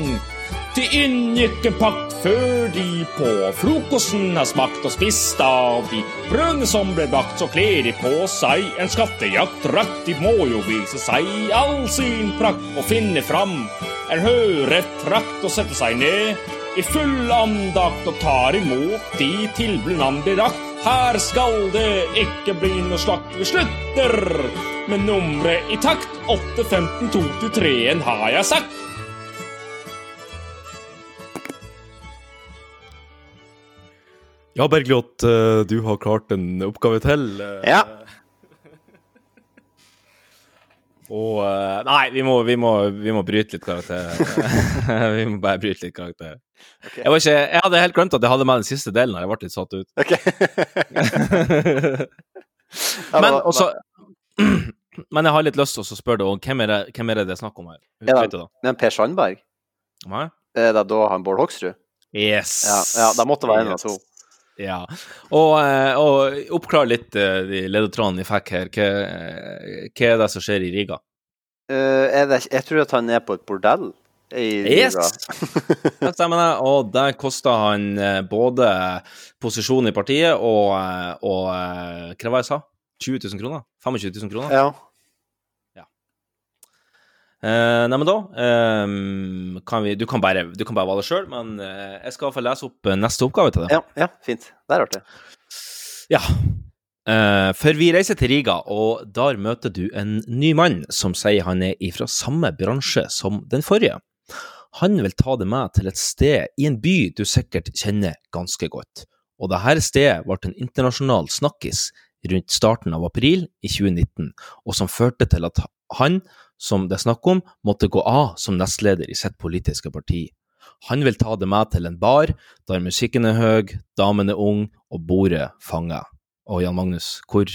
De inngikk en pakt før de på frokosten har smakt og spist av de brødene som ble bakt, så kler de på seg en skattejaktdrakt. De må jo vise seg all sin prakt og finne fram en høretrakt og sette seg ned i full andakt og tar imot de tilbudene han blir rakt. Her skal det ikke bli noe slakt. Vi slutter med nummeret i takt. 8, 15, 2 til 3 en har jeg sagt. Ja, Bergljot, eh, du har klart en oppgave til. eh, Ja. Og eh, Nei, vi må, vi må, vi må bryte litt karakter. vi må bare bryte litt karakter. Jeg, var ikke, jeg hadde helt glemt at jeg hadde med den siste delen. her. Jeg ble litt satt ut. men også Men jeg har litt lyst til å spørre deg om hvem er det, hvem er det det er snakk om her? Er det, det, er Per Sandberg? Nei? Er det da han Bård Hoksrud? Yes. Ja, ja da måtte det være en av to. Ja. Og, eh, og oppklar litt eh, de ledetrådene vi fikk her. Hva, eh, hva er det som skjer i Riga? Uh, det, jeg tror at han er på et bordell i Yes! Riga. Det stemmer det. Og der kosta han både posisjon i partiet og, og Hva var det jeg sa? 20 000 kroner? 25 000 kroner? Ja. Eh, nei, men da um, kan vi Du kan bare, du kan bare valge sjøl, men uh, jeg skal iallfall lese opp eh, neste oppgave til deg. Ja, ja, fint. Det er artig. Ja. Uh, for vi reiser til Riga, og der møter du en ny mann som sier han er ifra samme bransje som den forrige. Han vil ta deg med til et sted i en by du sikkert kjenner ganske godt. Og dette stedet ble en internasjonal snakkis rundt starten av april i 2019, og som førte til at han, som det er snakk om, måtte gå av som nestleder i sitt politiske parti. Han vil ta det med til en bar der musikken er høy, damen er ung og bordet fanger. Og Jan Magnus, hvor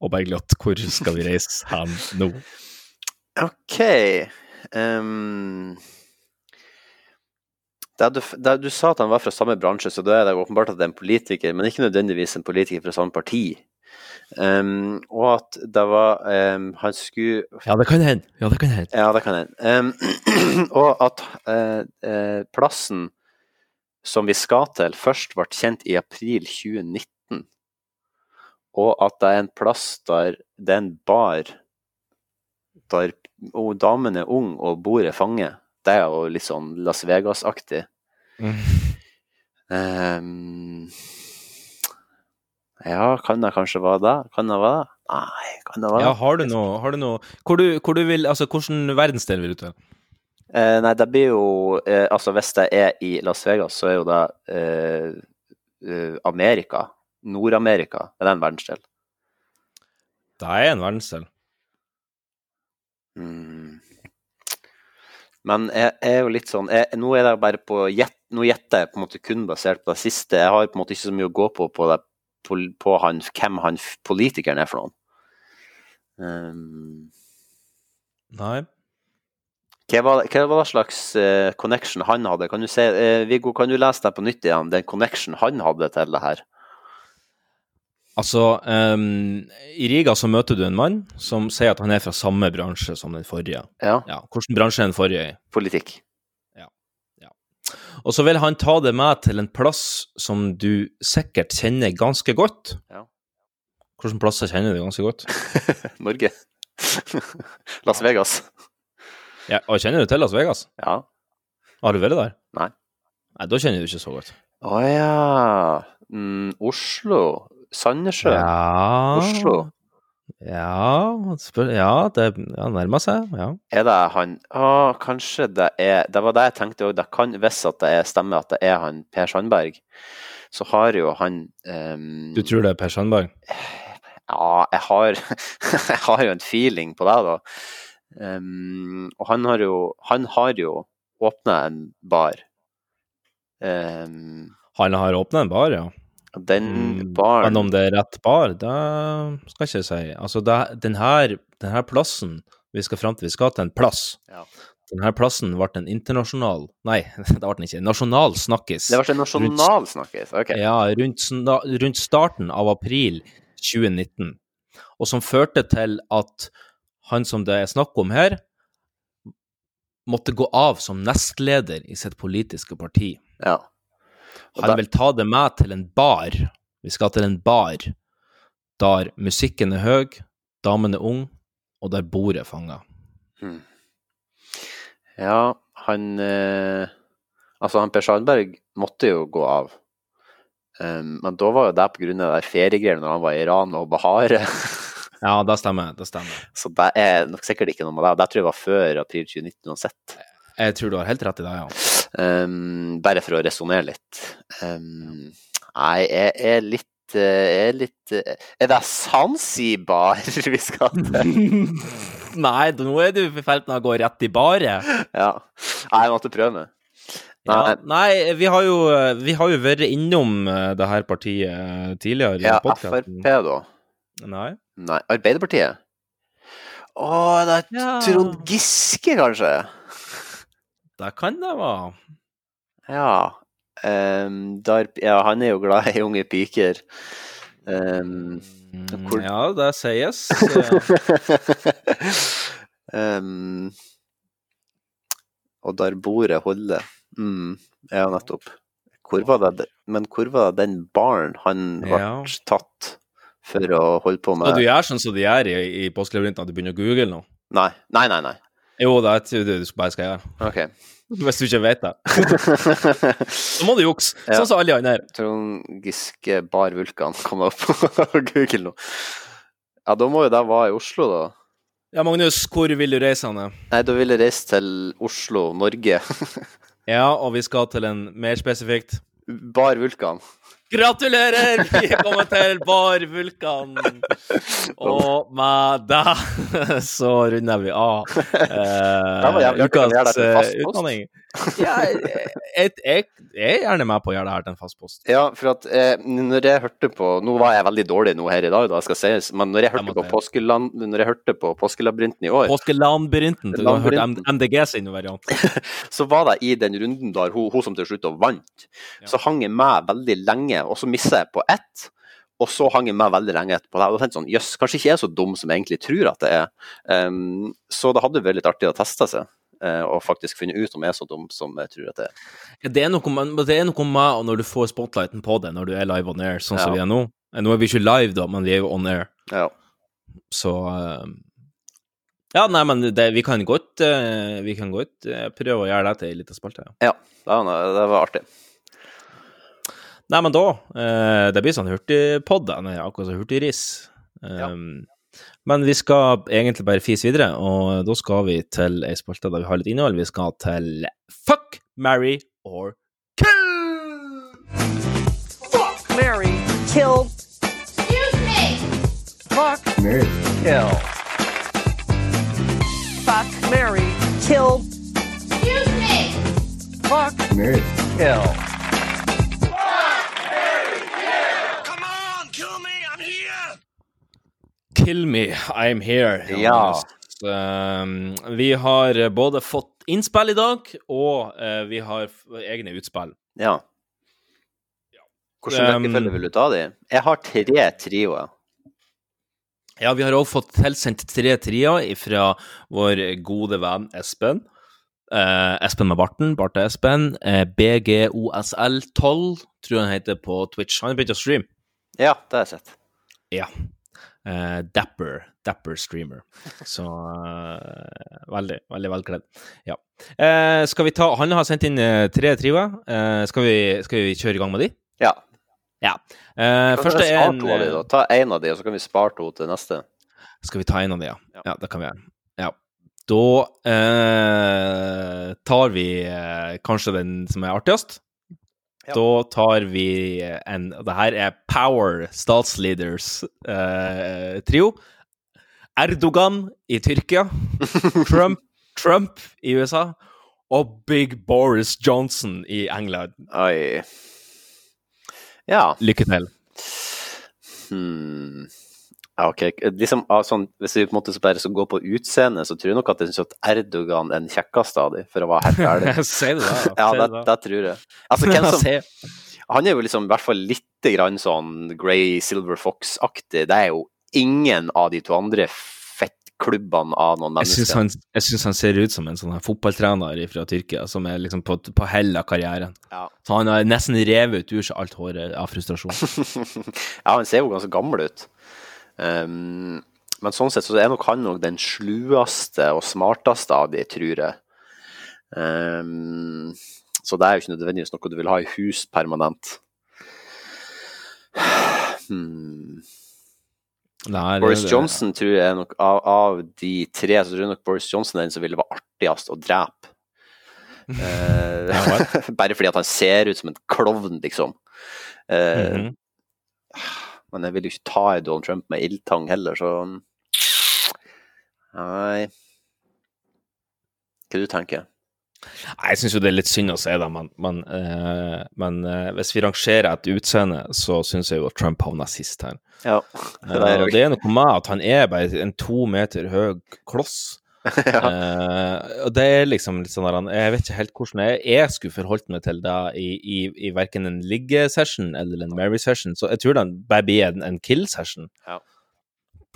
og Bergljot, hvor skal vi reise hen nå? OK um, du, det, du sa at han var fra samme bransje, så da er det åpenbart at det er en politiker, men ikke nødvendigvis en politiker fra samme parti. Ehm, og at det var um, Han skulle Ja, det kan hende. Ja, det kan hende. Ja, det kan hende. Um, og at uh, uh, plassen som vi skal til, først ble kjent i april 2019. Og at det er en plass der det er en bar der og damen er ung og bordet fanger. Det er jo litt sånn Las Vegas-aktig. Ehm, ja, kan det kanskje være det? Kan det være det? Nei, kan det være det? Ja, har du noe, har du noe hvor, du, hvor du vil Altså, hvilken verdensdel vil du til? Eh, nei, det blir jo eh, Altså, hvis jeg er i Las Vegas, så er jo det eh, eh, Amerika. Nord-Amerika. Er det en verdensdel? Det er en verdensdel. Mm. Men jeg, jeg er jo litt sånn jeg, Nå er det bare på gjett, Nå gjetter jeg på en måte kun basert på det siste. Jeg har på en måte ikke så mye å gå på på, det, på, han, hvem han politikeren er for noen. Um, Nei. hva var, hva var slags uh, connection han hadde? Kan du se, uh, Viggo, kan du lese deg på nytt igjen? Den connection han hadde til det her? Altså, um, i Riga så møter du en mann som sier at han er fra samme bransje som den forrige. Ja. Hvilken bransje er den forrige i? Politikk. Og så vil han ta det med til en plass som du sikkert kjenner ganske godt. Ja. Hvilke plasser kjenner du ganske godt? Norge. Las Vegas. Ja, og kjenner du til Las Vegas? Ja. Har du vært der? Nei. Nei, da kjenner du ikke så godt. Å ja. Mm, Oslo. Sandnessjøen. Ja Oslo. Ja, spør, ja det ja, nærmer seg. Ja. Er det han Å, kanskje det er Det var det jeg tenkte òg. Det kan, hvis at det er, stemmer at det er han Per Sandberg, så har jo han um, Du tror det er Per Sandberg? Ja, jeg har, jeg har jo en feeling på det, da. Um, og han har jo Han har jo åpna en bar. Um, Han har åpna en bar, ja. Den Mm, baren Men om det er rett bar, det skal ikke jeg si. Altså, det, den, her, den her plassen Vi skal fram til vi skal til en plass. Ja. Denne plassen ble en internasjonal Nei, det ble den ikke. Nasjonal snakkis. Det ble en nasjonal snakkis? Ok. Ja, rundt, rundt starten av april 2019. Og som førte til at han som det er snakk om her, måtte gå av som nestleder i sitt politiske parti. Ja. Han vil ta det med til en bar. Vi skal til en bar der musikken er høy, damen er ung, og der bordet er fanga. Hmm. Ja, han eh, Altså, han Per Sandberg måtte jo gå av. Um, men da var jo det av de feriegreiene når han var i Iran og Bahar. Ja, det stemmer. Det stemmer. Så det er nok sikkert ikke noe med det. Det tror jeg var før april 2019 uansett. Jeg tror du har helt rett i det, ja. Um, bare for å resonnere litt. Um, nei, jeg er litt eh, er litt eh, Er det Zanzibar vi skal til? Nei, nå er du i ferd med å gå rett i baret. Ja. Nei, jeg måtte prøve meg. Ja, nei, vi har jo, vi har jo vært innom eh, det her partiet tidligere. Ja. Frp, da. Nei. Nei, Arbeiderpartiet? Å, det er Trond Giske, kanskje? Det kan det være. Ja. Um, der, ja, han er jo glad i unge piker. Um, hvor- Ja, det sies. um, og der bordet holder. Mm, ja, nettopp. Hvor var det, men hvor var den baren han ble Ja. tatt for å holde på med Ja, du gjør sånn som de gjør i, i påskelabyrinten, at du begynner å google nå? Nei, nei, nei. nei. Jo, det er det du bare skal gjøre. Ok. Hvis du ikke vet det. Så må du jukse, Ja. sånn som alle andre. Trond Giske bar Vulkan. Kom opp på Google nå. Ja, da må jo det være i Oslo, da. Ja, Magnus, hvor vil du reise, hen? Nei, da vil jeg reise til Oslo, Norge. Ja, og vi skal til en mer spesifikt Bar Vulkan. Gratulerer! Vi er kommet til Bar Vulkan. Og med det så runder vi av eh, ukas utdanning. Ja, jeg, jeg, jeg er gjerne med på å gjøre det her til en fast post. Ja, for at eh, når jeg hørte på Nå var jeg veldig dårlig nå her i dag, da skal sies, men når jeg hørte på Påskeland, når jeg hørte på Påskelabyrinten i år, Påskelandbyrinten. Du har hørt MDG sin variant. så var det i den runden der hun, hun som til slutt vant, så hang jeg med veldig lenge, og så misser jeg på ett. Og så hang jeg med veldig lenge etterpå. Og da tenkte jeg sånn, Jøss, kanskje ikke jeg er så dum som jeg egentlig tror at det er. Um, så det hadde vært litt artig å teste seg, eh, og faktisk finne ut om jeg er så dum som jeg tror at det er. Ja, Det er noe med, når du får spotlighten på det når du er live on air, sånn som vi er nå. Eh, Nå er vi ikke live, da, men vi er jo on air. Ja. Så eh, Ja, nei, men det, vi kan godt, eh, vi kan godt prøve å gjøre det til ei lita spalte. Ja. Ja, det var, det var artig. Nei, men da eh, Det blir sånn hurtigpod, akkurat som hurtigris. Um, Men vi skal egentlig bare fise videre, og da skal vi til ei spalte der vi har litt innhold. Vi skal til Fuck, marry or kill! Fuck, marry, kill. Excuse me. Fuck, marry, kill. Fuck, marry, kill. Excuse me. Fuck, marry, kill. Kill me, I'm here. Ja. Um, vi har både fått innspill i dag, og eh, vi har egne utspill. Ja. Hvordan Um, rekkefølge vil du ta de? Jeg har tre trioer. Ja, vi har også fått tilsendt tre trier fra vår gode venn Espen. Eh, Espen med barten, Barte Espen. Eh, BGOSL12, tror jeg han heter på Twitch. Han har begynt å streame. Ja, det har jeg sett. Ja. Eh, dapper, dapper streamer. Så eh, veldig, veldig velkledd. Ja. Eh, skal vi ta Han har sendt inn eh, tre triver. Eh, skal, vi, skal vi kjøre i gang med de? Ja. Ja. Eh, første er en de? Ta én av de, og så kan vi spare to til neste. Skal vi ta en av de, ja? Ja, det kan vi gjøre. Ja. Da tar vi kanskje den som er artigst. Da tar vi en Det her er Power Statsleaders eh, trio. Erdogan i Tyrkia. Trump, Trump i USA. Og Big Boris Johnson i England. Oi. Ja. Lykke til. Hmm. Ja, ok. Liksom, sånn, hvis vi på en måte så bare skal gå på utseende, så tror jeg nok at jeg syns at Erdogan er den kjekkeste av dem, for å være helt ærlig. Si det, da. Ja, det, det? det tror jeg. Altså, hvem som Han er jo liksom i hvert fall litt grann sånn Grey Silver Fox-aktig. Det er jo ingen av de to andre fettklubbene av noen Jeg syns mennesker. han, jeg synes han ser ut som en sånn her fotballtrener fra Tyrkia, som er liksom på, på hell av karrieren. Ja. Så han har nesten revet ut ur seg alt håret av frustrasjon. ja, han ser jo ganske gammel ut. Um, men sånn sett så er nok han nok den slueste og smarteste av de, tror jeg. Um, så det er jo ikke nødvendigvis noe du vil ha i hus permanent. Hmm. Nei, det- Boris det- Johnson tror jeg er nok av, av de tre, så tror jeg nok Boris Johnson er den som ville være artigst å drepe. Uh, bare fordi at han ser ut som en klovn, liksom. Eh, Mhm. Men jeg vil jo ikke ta i Donald Trump med ildtang heller, så Nei Hva du tenker Nei, Jeg syns jo det er litt synd å si det, men, men, eh, men eh, hvis vi rangerer etter utseende, så syns jeg jo at Trump havna sist her. Ja, Eh, det er og det er noe med at han er bare en to meter høy kloss. Eh, og det er liksom litt sånn Jeg vet ikke helt hvordan jeg, jeg skulle forholdt meg til det i, i, i verken en liggesession eller en Mary-session, så jeg tror det bare blir en, en kill-session Ja.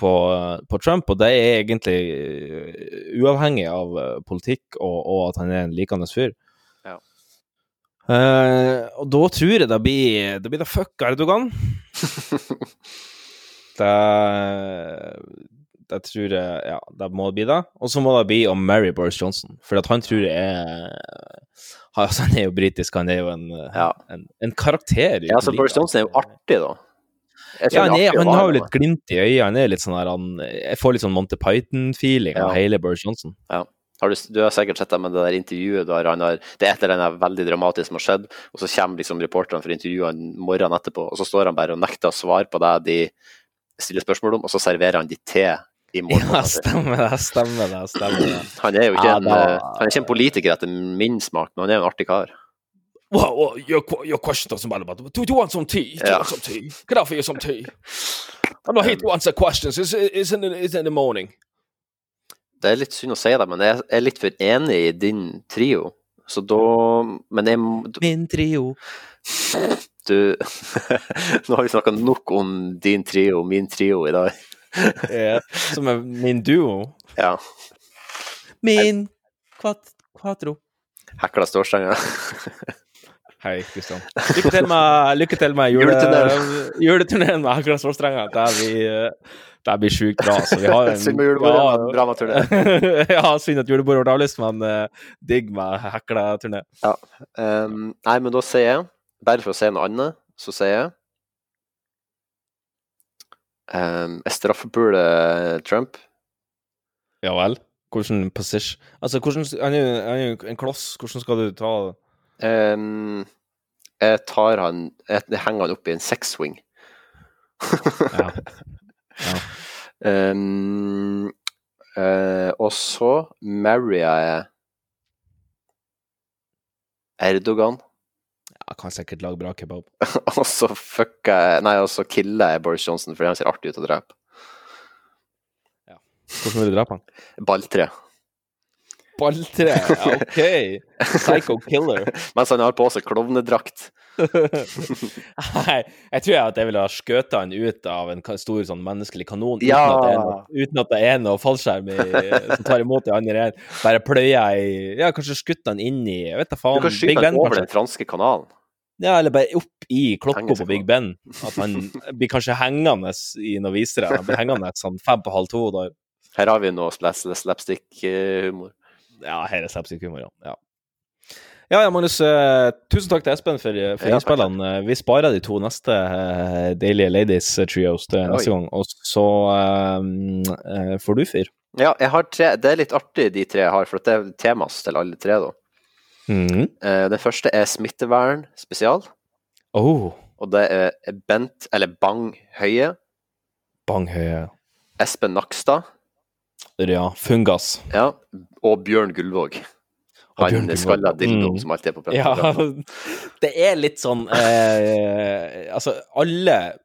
på, på Trump, og det er egentlig eh, uavhengig av eh, politikk og, og at han er en likende fyr. Ja. Uh, og da tror jeg det blir Det blir det fuck Erdogan. det det tror jeg Ja, det må bli det. Og så må det bli å marry Boris Johnson, for at han tror jeg er altså, Han er jo britisk, han er jo en, en, en karakter. Ja, så Boris Johnson er jo artig, da. Ja, han, er, han har jo litt glimt i øyet. Han er litt sånn der, han, Jeg får litt sånn Monty Python-feeling av Ja. hele Boris Johnson. Ja. Har du, du har sikkert sett det med det der intervjuet der han har Det er et eller annet veldig dramatisk som har skjedd, og så kommer liksom reporterne for intervjuet morgenen etterpå, og så står han bare og nekter å svare på det de stiller spørsmål om, og så serverer han de te i morgen. Ja, stemmer det, stemmer det. stemmer det. Han er jo ikke, Ja, en, da- eh, han er ikke en politiker etter min smak, men han er jo en artig kar. Well, well, your, your question doesn't matter, but do you want some tea? Do you want some tea? Can I offer you some tea? I'm not here to answer questions. It's, it's, in, it's in the morning. Det er litt synd å si det, men jeg er litt for enig i din trio. Så da Men jeg du, Min trio. Du Nå har vi snakka nok om din trio min trio i dag. Ja, som er min duo. Ja. Min quat, quatro. Hekla stålstenger. Hei, Kristian. Lykke til med, lykke til med jule, Juleturneen. med Hekla Stålstrenger. Det blir, det blir sjukt bra. Så vi har en, Synd med julebordet, bra med turné. ja, synd at julebordet ble avlyst, men uh, digg med Hekla-turné. Ja. Um, nei, men da sier jeg, bare for å si noe annet, så sier jeg um, Jeg straffepuler Trump. Ja vel? Hvordan position Altså, hvordan Han er jo en kloss. Hvordan skal du ta Um, jeg tar han Jeg henger han opp i en sexswing. Um, uh, og så marrier jeg Erdogan. Jeg kan sikkert lage bra kebab. og så fucker jeg Nei, og så killer jeg Boris Johnson fordi han ser artig ut å drepe. Hvordan vil du drepe han? Balltre. Balltre, ja, OK. Psycho killer. Mens han har på seg klovnedrakt. Nei, jeg tror at jeg ville ha skutt han ut av en stor sånn menneskelig kanon uten, Ja. at det er noe, uten at det er noe fallskjerm i, som tar imot de andre. Bare pløya i Ja, kanskje skutt han inn i Jeg vet da Du kan skyte han over kanskje. den franske kanalen. Ja, eller bare opp i klokka på Big Ben. At han blir kanskje hengende i noen visere. Han blir hengende sånn fem på halv to. Da. Her har vi noe slapstick-humor. Ja, her er slapstick-humor, ja. ja. Ja, ja, Magnus. eh, tusen takk til Espen for, for Ja, innspillene. Eh, vi sparer de to neste uh, Deilige Ladies eh, trios til Oi. neste gang. Og så uh, uh, får du fyr. Ja, jeg har tre Det er litt artig, de tre jeg har, for det er temas til alle tre, da. Mhm. Eh, Den første er smittevern spesial. Oh, Og det er Bent, eller Bang Høie. Bang Høie. Espen Nakstad. Ja, Fungas. Ja. Og Bjørn Gullvåg. Han skalla dildoen Mm. som alltid er på Ja, det er litt sånn eh, Altså, alle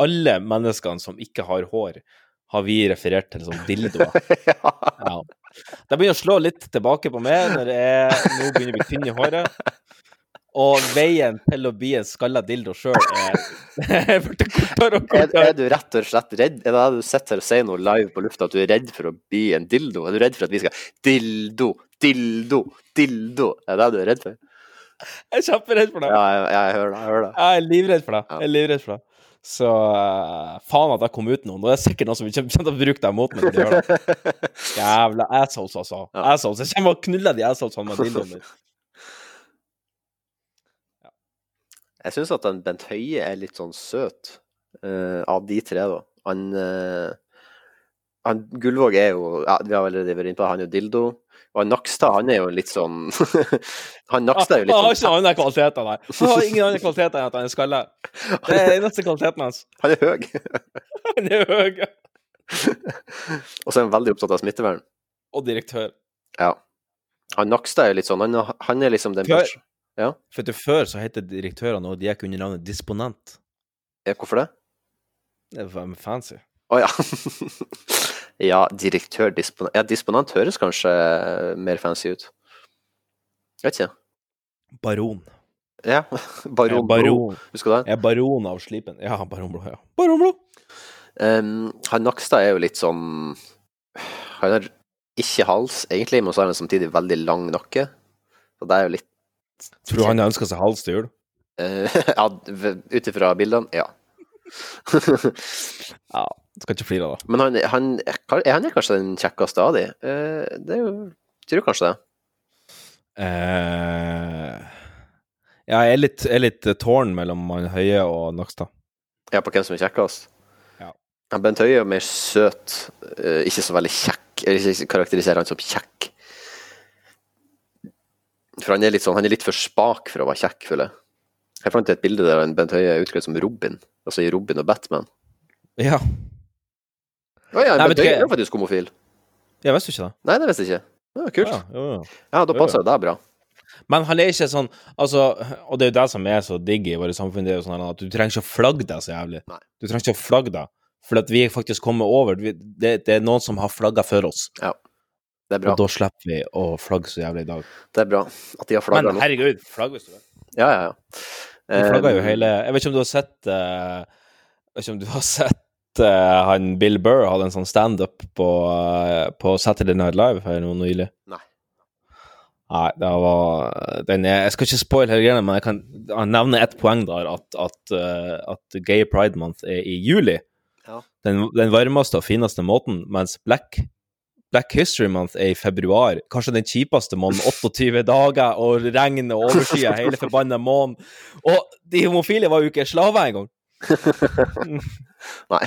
alle menneskene som ikke har hår, har vi referert til som dildoer. ja. Det begynner å slå litt tilbake på meg når jeg nå begynner å bli tynn i håret. Og veien til å bli en skalla dildo sjøl er er kortere og Er, kortere. er du rett og slett redd? Er det det du sitter her og sier noe live på lufta, at du er redd for å bli en dildo? Er du redd for at vi skal Dildo, dildo, dildo? Er det det du er redd for? Jeg er kjemperedd for det. Ja, jeg, jeg hører det. Jeg hører det. Jeg er livredd for det. Jeg er livredd for det. Så eh, faen at jeg kom ut noen. Det er sikkert noen som kommer til å bruke deg mot meg. når de gjør det. Jævla assholes, altså. Assholes. Jeg kommer og knuller de assholesene med dildoen min. Jeg syns at den Bent Høie er litt sånn søt, uh, av de tre, da. Han, uh, han Gullvåg er jo ja, Vi har allerede vært inne på han er jo dildo. Og han Nakstad, han er jo litt sånn Han Nakstad er jo litt Han har sånn ikke andre kvaliteter, nei. Han har ingen andre kvaliteter enn at han er skalla. Det er eneste kvaliteten hans. Han er høy. Han er høy. Og så er han veldig opptatt av smittevern. Og direktør. Ja. Han Nakstad er litt sånn Han, han er liksom den Før- Ja. For til før så het direktørene og de gikk under navnet disponent. ja. Hvorfor det? Det var fancy. Å ja. Ja, direktør, disponent Ja, disponent høres kanskje mer fancy ut. Jeg Vet ikke. Baron. Ja. Baron, baron. Husker du det? Jeg er baron av slipen. Ja, baron Blå. ja. Baron Blå! Um, han Nakstad er jo litt sånn Han har ikke hals, egentlig, men så har han samtidig veldig lang nakke. Så det er jo litt Tror du han ønsker seg hals til jul? Uh, Ja, ut ifra bildene, ja. ja, skal ikke flire av det. Men han, han, er han er kanskje den kjekkeste av de? Eh, det er jo Tror kanskje det. Eh, ja, jeg er litt, jeg er litt eh, tårn mellom han Høie og Nakstad. Ja, på hvem som er kjekkest? Ja. Ja, Bent Høie er mer søt, eh, ikke så veldig kjekk. Vil ikke karakteriserer han som kjekk. For han er litt sånn, han er litt for spak for å være kjekk, føler jeg. Jeg fant et bilde der Bent Høie er utkledd som Robin, altså i Robin og Batman. Ja. Å ja, Nei, vet Bent du Høie er jo faktisk homofil. Jeg visste ikke det. Nei, det visste jeg ikke. Ja, kult. Ja, ja, ja. Ja, da passer jo. det bra. Men han er ikke sånn Altså, og det er jo det som er så digg i vårt samfunn, det er jo sånn at du trenger ikke å flagge deg så jævlig. Du trenger ikke å flagge deg, for at vi er faktisk kommet over vi- Det, det er noen som har flagga for oss. Ja. Det er bra. Og da slipper vi å flagge så jævlig i dag. Det er bra at de har flagga Men nå. herregud, flagg hvis du vil. Ja, ja, ja. De flagga jo Eh, hele Jeg vet ikke om du har sett eh, Jeg vet ikke om du har sett eh, han Bill Burr hadde en sånn standup på, uh, på Saturday Night Live her nå nylig. Nei. Nei, det var den er, Jeg skal ikke spoile hele greia, men jeg kan han nevne ett poeng der, at, at, uh, at Gay Pride Month er i juli. Ja. Den, den varmeste og fineste måten, mens Black Black History Month er i februar. Kanskje den kjipeste måneden. 28 dager og regn og overskyet hele forbanna måneden. Og de homofile var jo ikke slaver engang. Nei.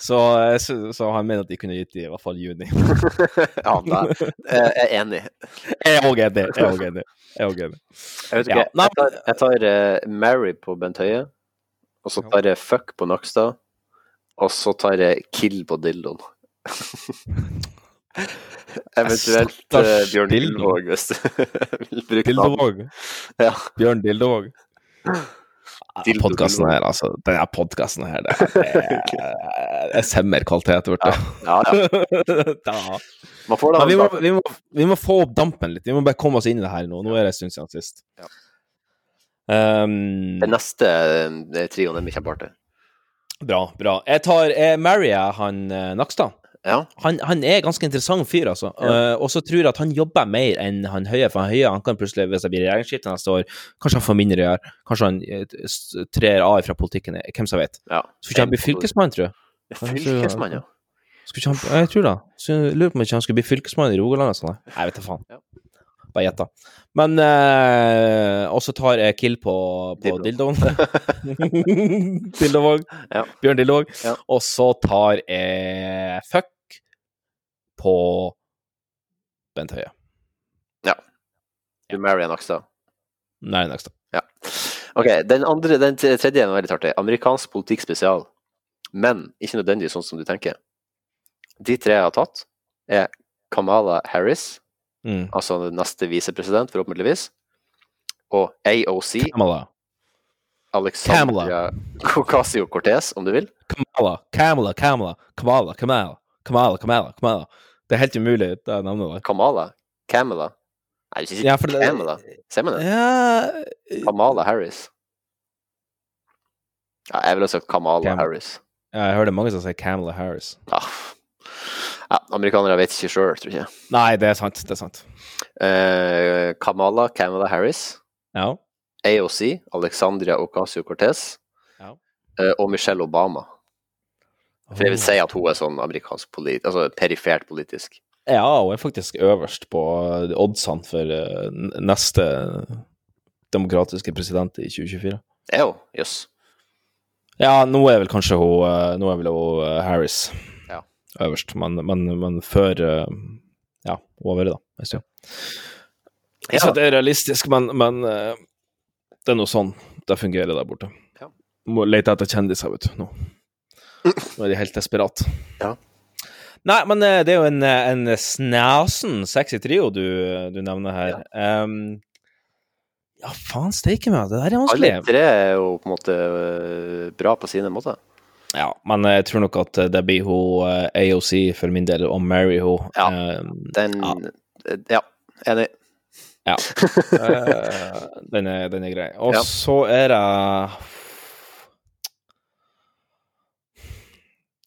Så, så, så han mener at de kunne gitt de i hvert fall juni. ja. Jeg er enig. Jeg er òg enig. Jeg er òg enig. Jeg er også enig. Jeg vet ikke, Ja, jeg tar, jeg tar eh, Mary på Bent Høie, og så tar jeg Fuck på Nakstad, og så tar jeg Kill på Dildoen. Eventuelt uh, Bjørn Dildovåg, hvis du vil bruke Dildovåg. Ja. Bjørn Dildovåg. Dildo Podkasten her, altså. Denne podkasten her, det, det, er- det er semmer kvalitet, vet du. Ja, ja. Man får det vi må, vi, må, vi må få opp dampen litt. Vi må bare komme oss inn i det her nå. Nå er det en stund siden sist. Um, Den neste eh, trioen er kjempeartig. Bra, bra. Jeg tar eh, Mary, jeg, han eh, Nakstad. Han, han er ganske interessant fyr, altså. Eh, og så tror jeg at han jobber mer enn han Høie. For han Høie han kan plutselig, hvis det blir regjeringsskifte neste år, kanskje han får mindre å gjøre. Kanskje han eh, trer av fra politikken. Hvem som vet. Ja. Skulle ikke han bli fylkesmann, tror jeg? Fylkesmann, ja. Skulle ikke han, jeg tror det. Lurer på om ikke han skulle bli fylkesmann i Rogaland. og Sånn. Jeg vet da faen. Bare gjetta. Men eh, Og så tar jeg kill på, på dildoen. Dildovåg. Bjørn Dildovåg. Og så tar jeg fuck på Bent Høie. Ja. Du Mary Nakstad. Nei, Nakstad. Ja. Ok, den andre, den tredje er veldig artig. Amerikansk politikk spesial. Men ikke nødvendigvis sånn som du tenker. De tre jeg har tatt, er Kamala Harris, Mm. altså neste visepresident, forhåpentligvis, og AOC. Kamala. Alexandria Cocasio-Cortez, om du vil. Kamala, Kamala, Kamala, Kamala, Kamala, Kamala, Kamala, Kamala. Det er helt umulig, det er navnet der. Kamala? Kamala? Nei, du sier ikke Ja, det- Kamala. Ser man det? Ja, Kamala Harris. Ja, jeg ville sagt Kamala Kam- Harris. ja, jeg hører mange som sier Kamala Harris. Ja. Ja, amerikanere vet ikke sjøl, tror jeg. Nei, det er sant, det er sant. Eh, Kamala Kamala Harris. Ja. AOC, Alexandria Ocasio-Cortez. Ja. eh, og Michelle Obama. For jeg vil si at hun er sånn amerikansk polit altså perifert politisk. Ja, hun er faktisk øverst på oddsene for eh, n- neste demokratiske president i 2024. Er hun? Jøss. Ja, nå er vel kanskje hun eh, Nå er vel hun eh, Harris. Øverst, men, men, men før eh, Ja, over, da. Jeg stund. Ja. at det er realistisk, men, men eh, det er nå sånn det fungerer der borte. Ja. Må lete etter kjendiser, vet du. Nå, nå er de helt desperate. Ja. Nei, men eh, det er jo en, en snasen sexy trio du, du nevner her. Ehm, ja, faen steike meg, det der er Alle tre er jo på en måte bra på sine måter. Ja, men jeg tror nok at det blir hun eh, AOC for min del, og marry hun. Ja, Den Ja, enig. Ja. Eh, den, er, den er grei. Og Ja. så er det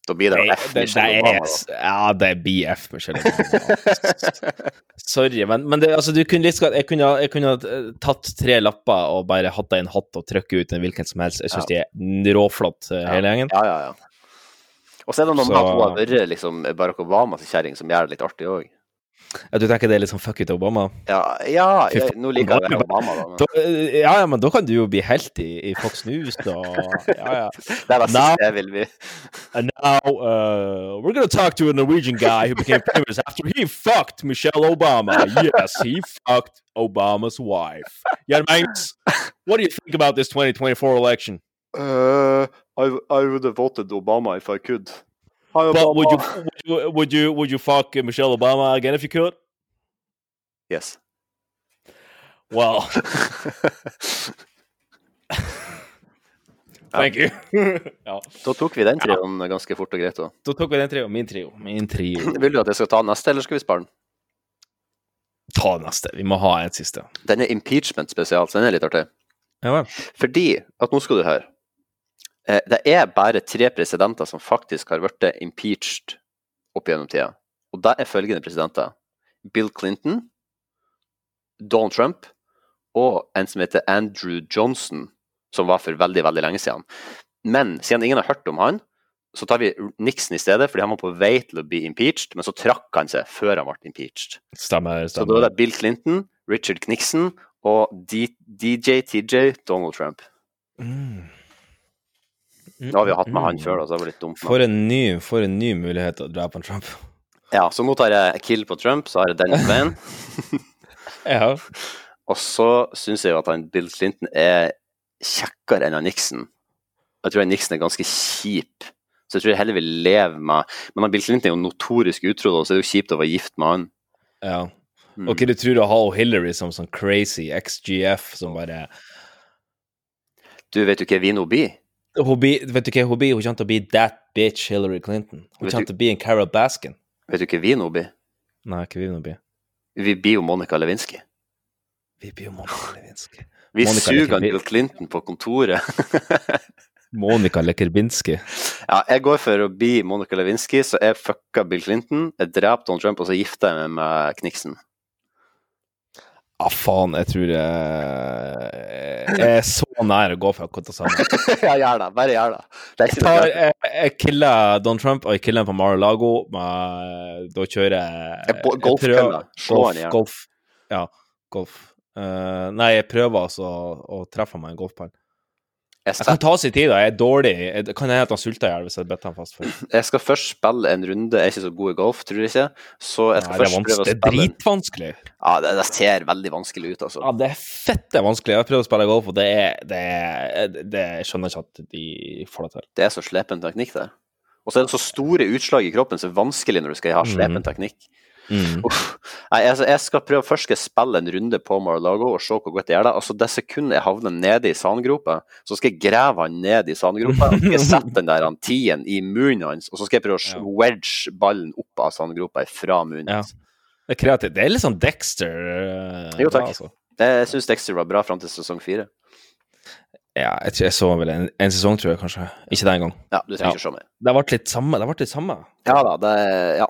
Da blir det Nei, F. det, det Michelle er, Obama, da. ja, det er BF, Michelle Obama. Sorry, men, men det, altså, du kunne litt jeg, kunne, jeg kunne ha tatt tre lapper og bare hatt deg en hatt og trykket ut en hvilken som helst. Jeg syns de er råflott, eh, hele gjengen. Ja, ja, ja. Og så er det noe med at hun har vært liksom, Barack Obamas kjerring, som gjør det litt artig òg. Ja, du tenker det er litt sånn fuck it, Obama? Ja, ja jeg, nå liker jeg Obama, da. Men. Da, ja, ja, men da kan du jo bli helt i, i Fox News, da. Ja, ja. Det er det siste jeg vil bli. And now uh, we're gonna talk to a Norwegian guy who became famous after he fucked Michelle Obama. Yes, he fucked Obama's wife. Yeah, mates, what do you think about this 2024 election? Uh, I, I would have voted Obama if I could. Hi, But would you, would you would you would you fuck Michelle Obama again if you could? Yes. Well, thank you. ja. Da tok vi den trioen ganske fort og greit. Da. Da tok vi den trioen. Min trio. Min trio. Vil du at jeg skal ta neste, eller skal vi spare den? Ta neste. Vi må ha en siste. Den er impeachment spesial, så den er litt artig. Ja. Fordi at nå skal du høre. Eh, Det er bare tre presidenter som faktisk har blitt impeached opp gjennom tida. Og det er følgende presidenter. Bill Clinton, Donald Trump og en som heter Andrew Johnson, som var for veldig, veldig lenge siden. Men siden ingen har hørt om han, så tar vi Nixon i stedet, fordi han var på vei til å bli impeached, men så trakk han seg før han ble impeached. Stemmer. stemmer. Så da er det Bill Clinton, Richard Nixon og DJ TJ Donald Trump. Nå har vi jo hatt med han før, da, så det var litt dumt. nå. For en ny, for en ny mulighet å drepe en Trump. Ja, så nå tar jeg kill på Trump, så har jeg Dennis Van. ja. Og så syns jeg jo at han Bill Clinton er kjekkere enn han Nixon. Jeg tror han Nixon er ganske kjip, så jeg tror jeg heller vil leve med Men han Bill Clinton er jo notorisk utro, så det er jo kjipt å være gift med han. Ja. Mm. Og hva du tror du har Hillary som sånn crazy XGF som bare Du, vet du hva vi nå blir? Hun blir, Vet du hva hun blir? Hun kommer til å bli that bitch Hillary Clinton. Hun kommer til å bli en Carol Baskin. Vet du hva vi nå blir? Nei, hva vi nå bli? Vi blir jo Monica Lewinsky. Vi blir jo Monica Lewinsky. Vi Monica suger. Bill Clinton på kontoret. Monica Lekerbinski. Ja, jeg går for å bli Monica Lewinsky, så jeg fucka Bill Clinton, jeg dreper Donald Trump, og så gifter jeg meg med Kniksen. Ah, faen, jeg tror jeg, jeg er så nær å gå for samme. ja, gjør det. Bare gjør det. det Jeg, tar, jeg, jeg killer Don Trump, og jeg killer han på Mar-a-Lago. men Da kjører jeg Jeg golfkølla. Slå han igjen. Golf. Ja, golf. Uh, nei, jeg prøver altså å treffe meg en golfball. Jeg Jeg kan ta sin tid, da. Jeg er dårlig. Jeg, kan hende han sulter i hjel hvis jeg better han fast. For. Jeg skal først spille en runde, jeg er ikke så god i golf, tror jeg ikke. Så jeg skal Nei, først prøve å spille Det er dritvanskelig. Ja, det, det ser veldig vanskelig ut, altså. Ja, det er fette vanskelig. Jeg har prøvd å spille golf, og det er, det er det, Jeg skjønner ikke at de får det til. Det er så slepen teknikk der. Og så er det så store utslag i kroppen, så det er vanskelig når du skal ha slepen teknikk. teknikk. Uff. Nei, altså, jeg skal prøve først skal jeg spille en runde på Mar-a-Lago og se hvor godt det gjør det. Altså, det sekundet jeg havner nede i sandgropa, så skal jeg grave han ned i sandgropa. og skal jeg sette den der han tien i munnen hans, og så skal jeg prøve å wedge ballen opp av sandgropa fra munnen Ja. Det er kreativt. Det er litt sånn Dexter. Uh, Jo, takk. da, altså. Jeg syns Dexter var bra fram til sesong fire. Ja, jeg, tror jeg så vel en, en sesong, tror jeg kanskje. Ikke den gang. Ja, du trenger ikke se mer. Det ble litt samme. Det ble litt samme. Ja da, det Ja.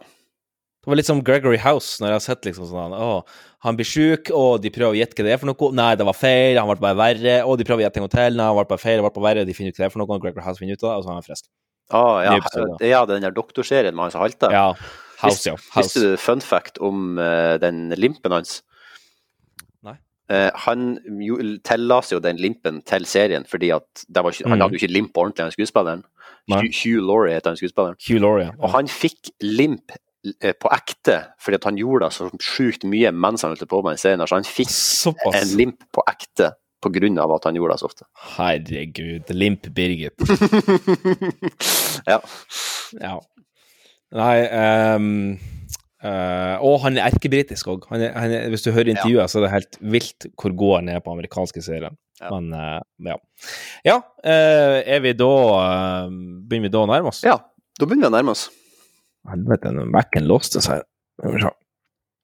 Det var litt som Gregory House, når jeg har sett liksom sånn Å, han blir sjuk, og de prøver å gjette hva det er for noe. Nei, det var feil, han ble bare verre. Og de prøver å gjette en gang til. Nei, han ble bare feil, han ble bare verre. De finner ut hva det er for noe, og Gregory House finner ut av det, og så er han frisk. Ah, ja. Episode. ja, det er den der doktorserien med han som halter. Ja. House, ja. House. Visste du fun fact om uh, den limpen hans? Nei. Uh, han tilla jo den limpen til serien, fordi at det var ikke, han Mm. hadde jo ikke limp ordentlig, han skuespilleren. Nei. Hugh, Laurie heter han skuespilleren. Hugh Laurie, ja. Og han fikk limp på ekte fordi at han gjorde det så sjukt mye mens han holdt på med den serien. Så han fikk Såpass. en limp på ekte av at han gjorde det så ofte. Herregud. Limp Birgit. ja. ja. Nei um, uh, Og han er erkebritisk òg. Hvis du hører intervjuet, så er det helt vilt hvor god han er på amerikanske serier. Men uh, ja. Ja, uh, er vi da eh, Begynner vi da å nærme oss? Ja, da begynner vi å nærme oss. Helvete, den Mac-en låste seg. Skal vi se.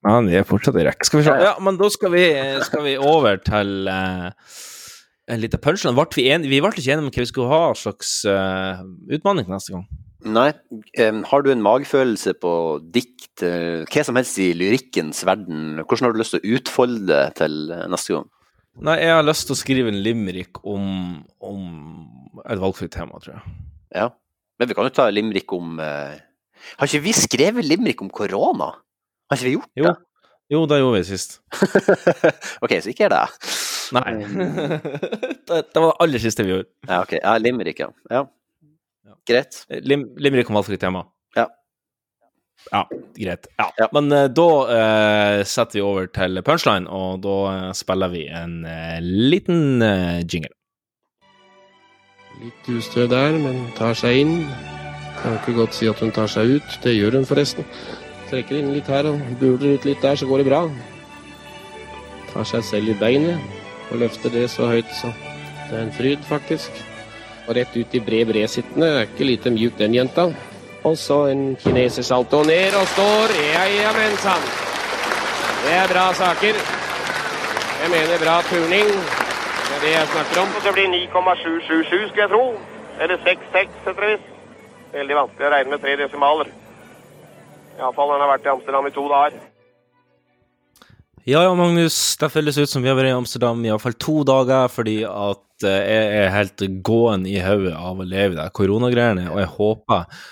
Men vi er fortsatt i rekk. Skal vi se. Ja, men da skal vi, skal vi over til uh, en liten punchline. Vi, en, vi ble ikke enige om hva vi skulle ha slags uh, utmanning neste gang. Nei. Um, har du en magefølelse på dikt, uh, hva som helst i lyrikkens verden? Hvordan har du lyst til å utfolde det til eh, neste gang? Nei, jeg har lyst til å skrive en limerick om, om et valgfritt tema, tror jeg. Ja. Men vi kan jo ta limerick om eh, Har ikke vi skrevet limerick om korona? Har ikke vi gjort Jo, jo det gjorde vi sist. OK, så ikke er det Nei. det, det var det aller siste vi gjorde. Ja, ok. Ja, limerick, ja. ja. Greit. Lim, limerick om valgfritt tema. Ja. Ja, greit. Ja. Men uh, da uh, setter vi over til punchline, og da uh, spiller vi en eh, liten eh, jingle. Litt ustø der, men tar seg inn. Kan ikke godt si at hun tar seg ut. Det gjør hun forresten. Trekker inn litt her og buler ut litt der, så går det bra. Tar seg selv i beinet og løfter det så høyt, så det er en fryd, faktisk. Og rett ut i bred bredsittende. Er ikke lite mjuk, den jenta. Og så en kinesersalto ned og står. Ja, ja, men sann. Det er bra saker. Jeg mener bra turning. Det er det jeg snakker om. Det blir 9,777, skulle jeg tro. Eller 66, etter visst. Veldig vanskelig å regne med tre desimaler. Iallfall når han har vært i Amsterdam i to dager. Ja ja, Magnus. Det føles ut som vi har vært i Amsterdam i iallfall to dager, fordi at eh, jeg er helt gåen i hodet av å leve de koronagreiene, og jeg håper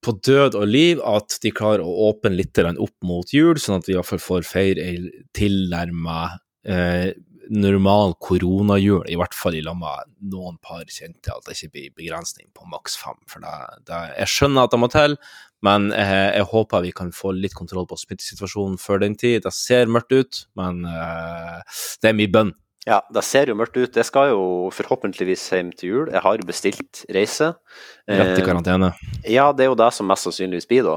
på død og liv at de klarer å åpne litt opp mot jul, sånn at vi iallfall får feire ei tilnærma eh, normal koronajul, i hvert fall i lag med noen par kjente, at det ikke blir begrensning på maks fem. For det, det, jeg skjønner at det må til, men jeg, jeg håper vi kan få litt kontroll på smittesituasjonen før den tid. Det ser mørkt ut, men eh, det er mye bønn. Ja, det ser jo mørkt ut. Jeg skal jo forhåpentligvis hjem til jul. Jeg har bestilt reise. Rett i Eh, karantene. Ja, det er jo det som mest sannsynligvis blir, da.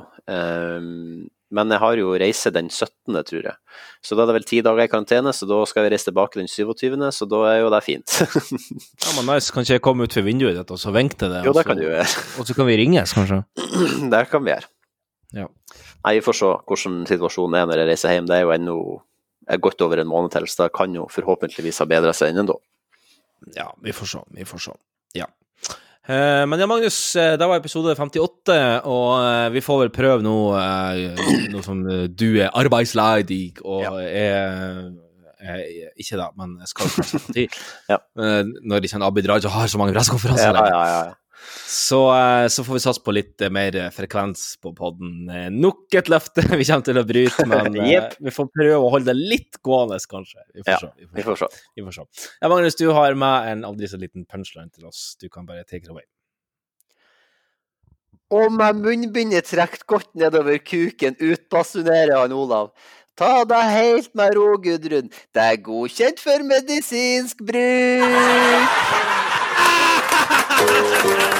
Men jeg har jo reise den 17., tror jeg. Så da er det vel ti dager i karantene, så da skal jeg reise tilbake den 27., så da er jo det fint. Ja, men nice. Kan ikke jeg komme ut for vinduet ditt og så vinke til det? Jo, det kan du gjøre. Og så kan vi ringes, kanskje? det kan vi gjøre. Ja. Nei, vi får se hvordan situasjonen er når jeg reiser hjem. Det er jo ennå godt over en måned til, så det kan jo forhåpentligvis ha bedra seg innen da. Ja, vi får se. Vi får se. Ja. Eh, men ja, Magnus, eh, det var episode 58, og eh, vi får vel prøve nå noe som du er arbeidsledig, og er eh, ikke da, men skal kanskje få tid. Eh, når ikke Abid Raja har så mange pressekonferanser Ja, ja, ja, ja. Så, eh, så får vi satse på litt eh, mer eh, frekvens på podden. Nok et løfte vi kommer til å bryte, men yep. Vi får prøve å holde det litt gående, kanskje. Vi får Ja, se. Vi får, vi får se. Vi får se. Ja, Magnus, du har med en aldri så liten punchline til oss. Du kan bare take it away. Og med munnbindet trukket godt nedover kuken utbasunerer han Olav. Ta deg helt med ro, Gudrun. Det er godkjent for medisinsk bruk.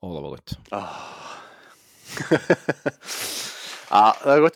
Å, det var godt. Ja, det er godt.